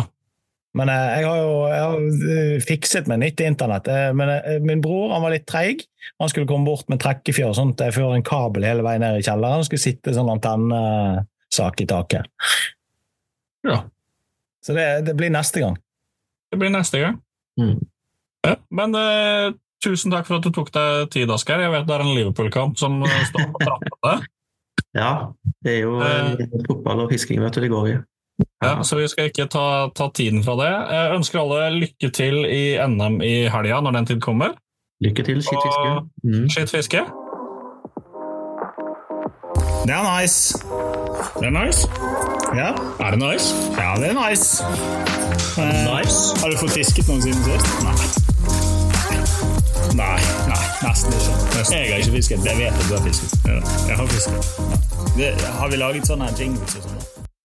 [SPEAKER 1] Men eh, jeg har jo jeg har eh, fikset meg nytt internett. Eh, Men min bror han var litt treig. Han skulle komme bort med trekkefjør, og sånt. jeg fører en kabel hele veien ned i kjelleren. Han skulle sitte sånn antennesak i taket.
[SPEAKER 3] Ja.
[SPEAKER 1] Så det, det blir neste gang.
[SPEAKER 3] Det blir neste gang.
[SPEAKER 4] Mm.
[SPEAKER 3] Ja, men eh, tusen takk for at du tok deg tid, Asker. Jeg vet det er en Liverpool-kamp som står på trappene. [LAUGHS]
[SPEAKER 4] Ja, det er jo eh, fotball og fisking vet du, det går i.
[SPEAKER 3] Ja, så vi skal ikke ta, ta tiden fra det. Jeg ønsker alle lykke til i NM i helga, når den tid kommer.
[SPEAKER 4] Lykke til, skittfiske. Mm.
[SPEAKER 3] Skitt fiske.
[SPEAKER 2] Det er nice.
[SPEAKER 3] Det er nice.
[SPEAKER 2] Ja,
[SPEAKER 3] Er det nice?
[SPEAKER 2] ja det er nice. Eh,
[SPEAKER 3] Nice.
[SPEAKER 2] Har du fått fisket noen siden sist? Nei. Nei, nei, nesten ikke.
[SPEAKER 3] Nesten.
[SPEAKER 2] Jeg har ikke fisket. Jeg vet at du har fisket.
[SPEAKER 3] Ja, jeg har fisket.
[SPEAKER 2] Det, har vi laget sånne jingles og sånn?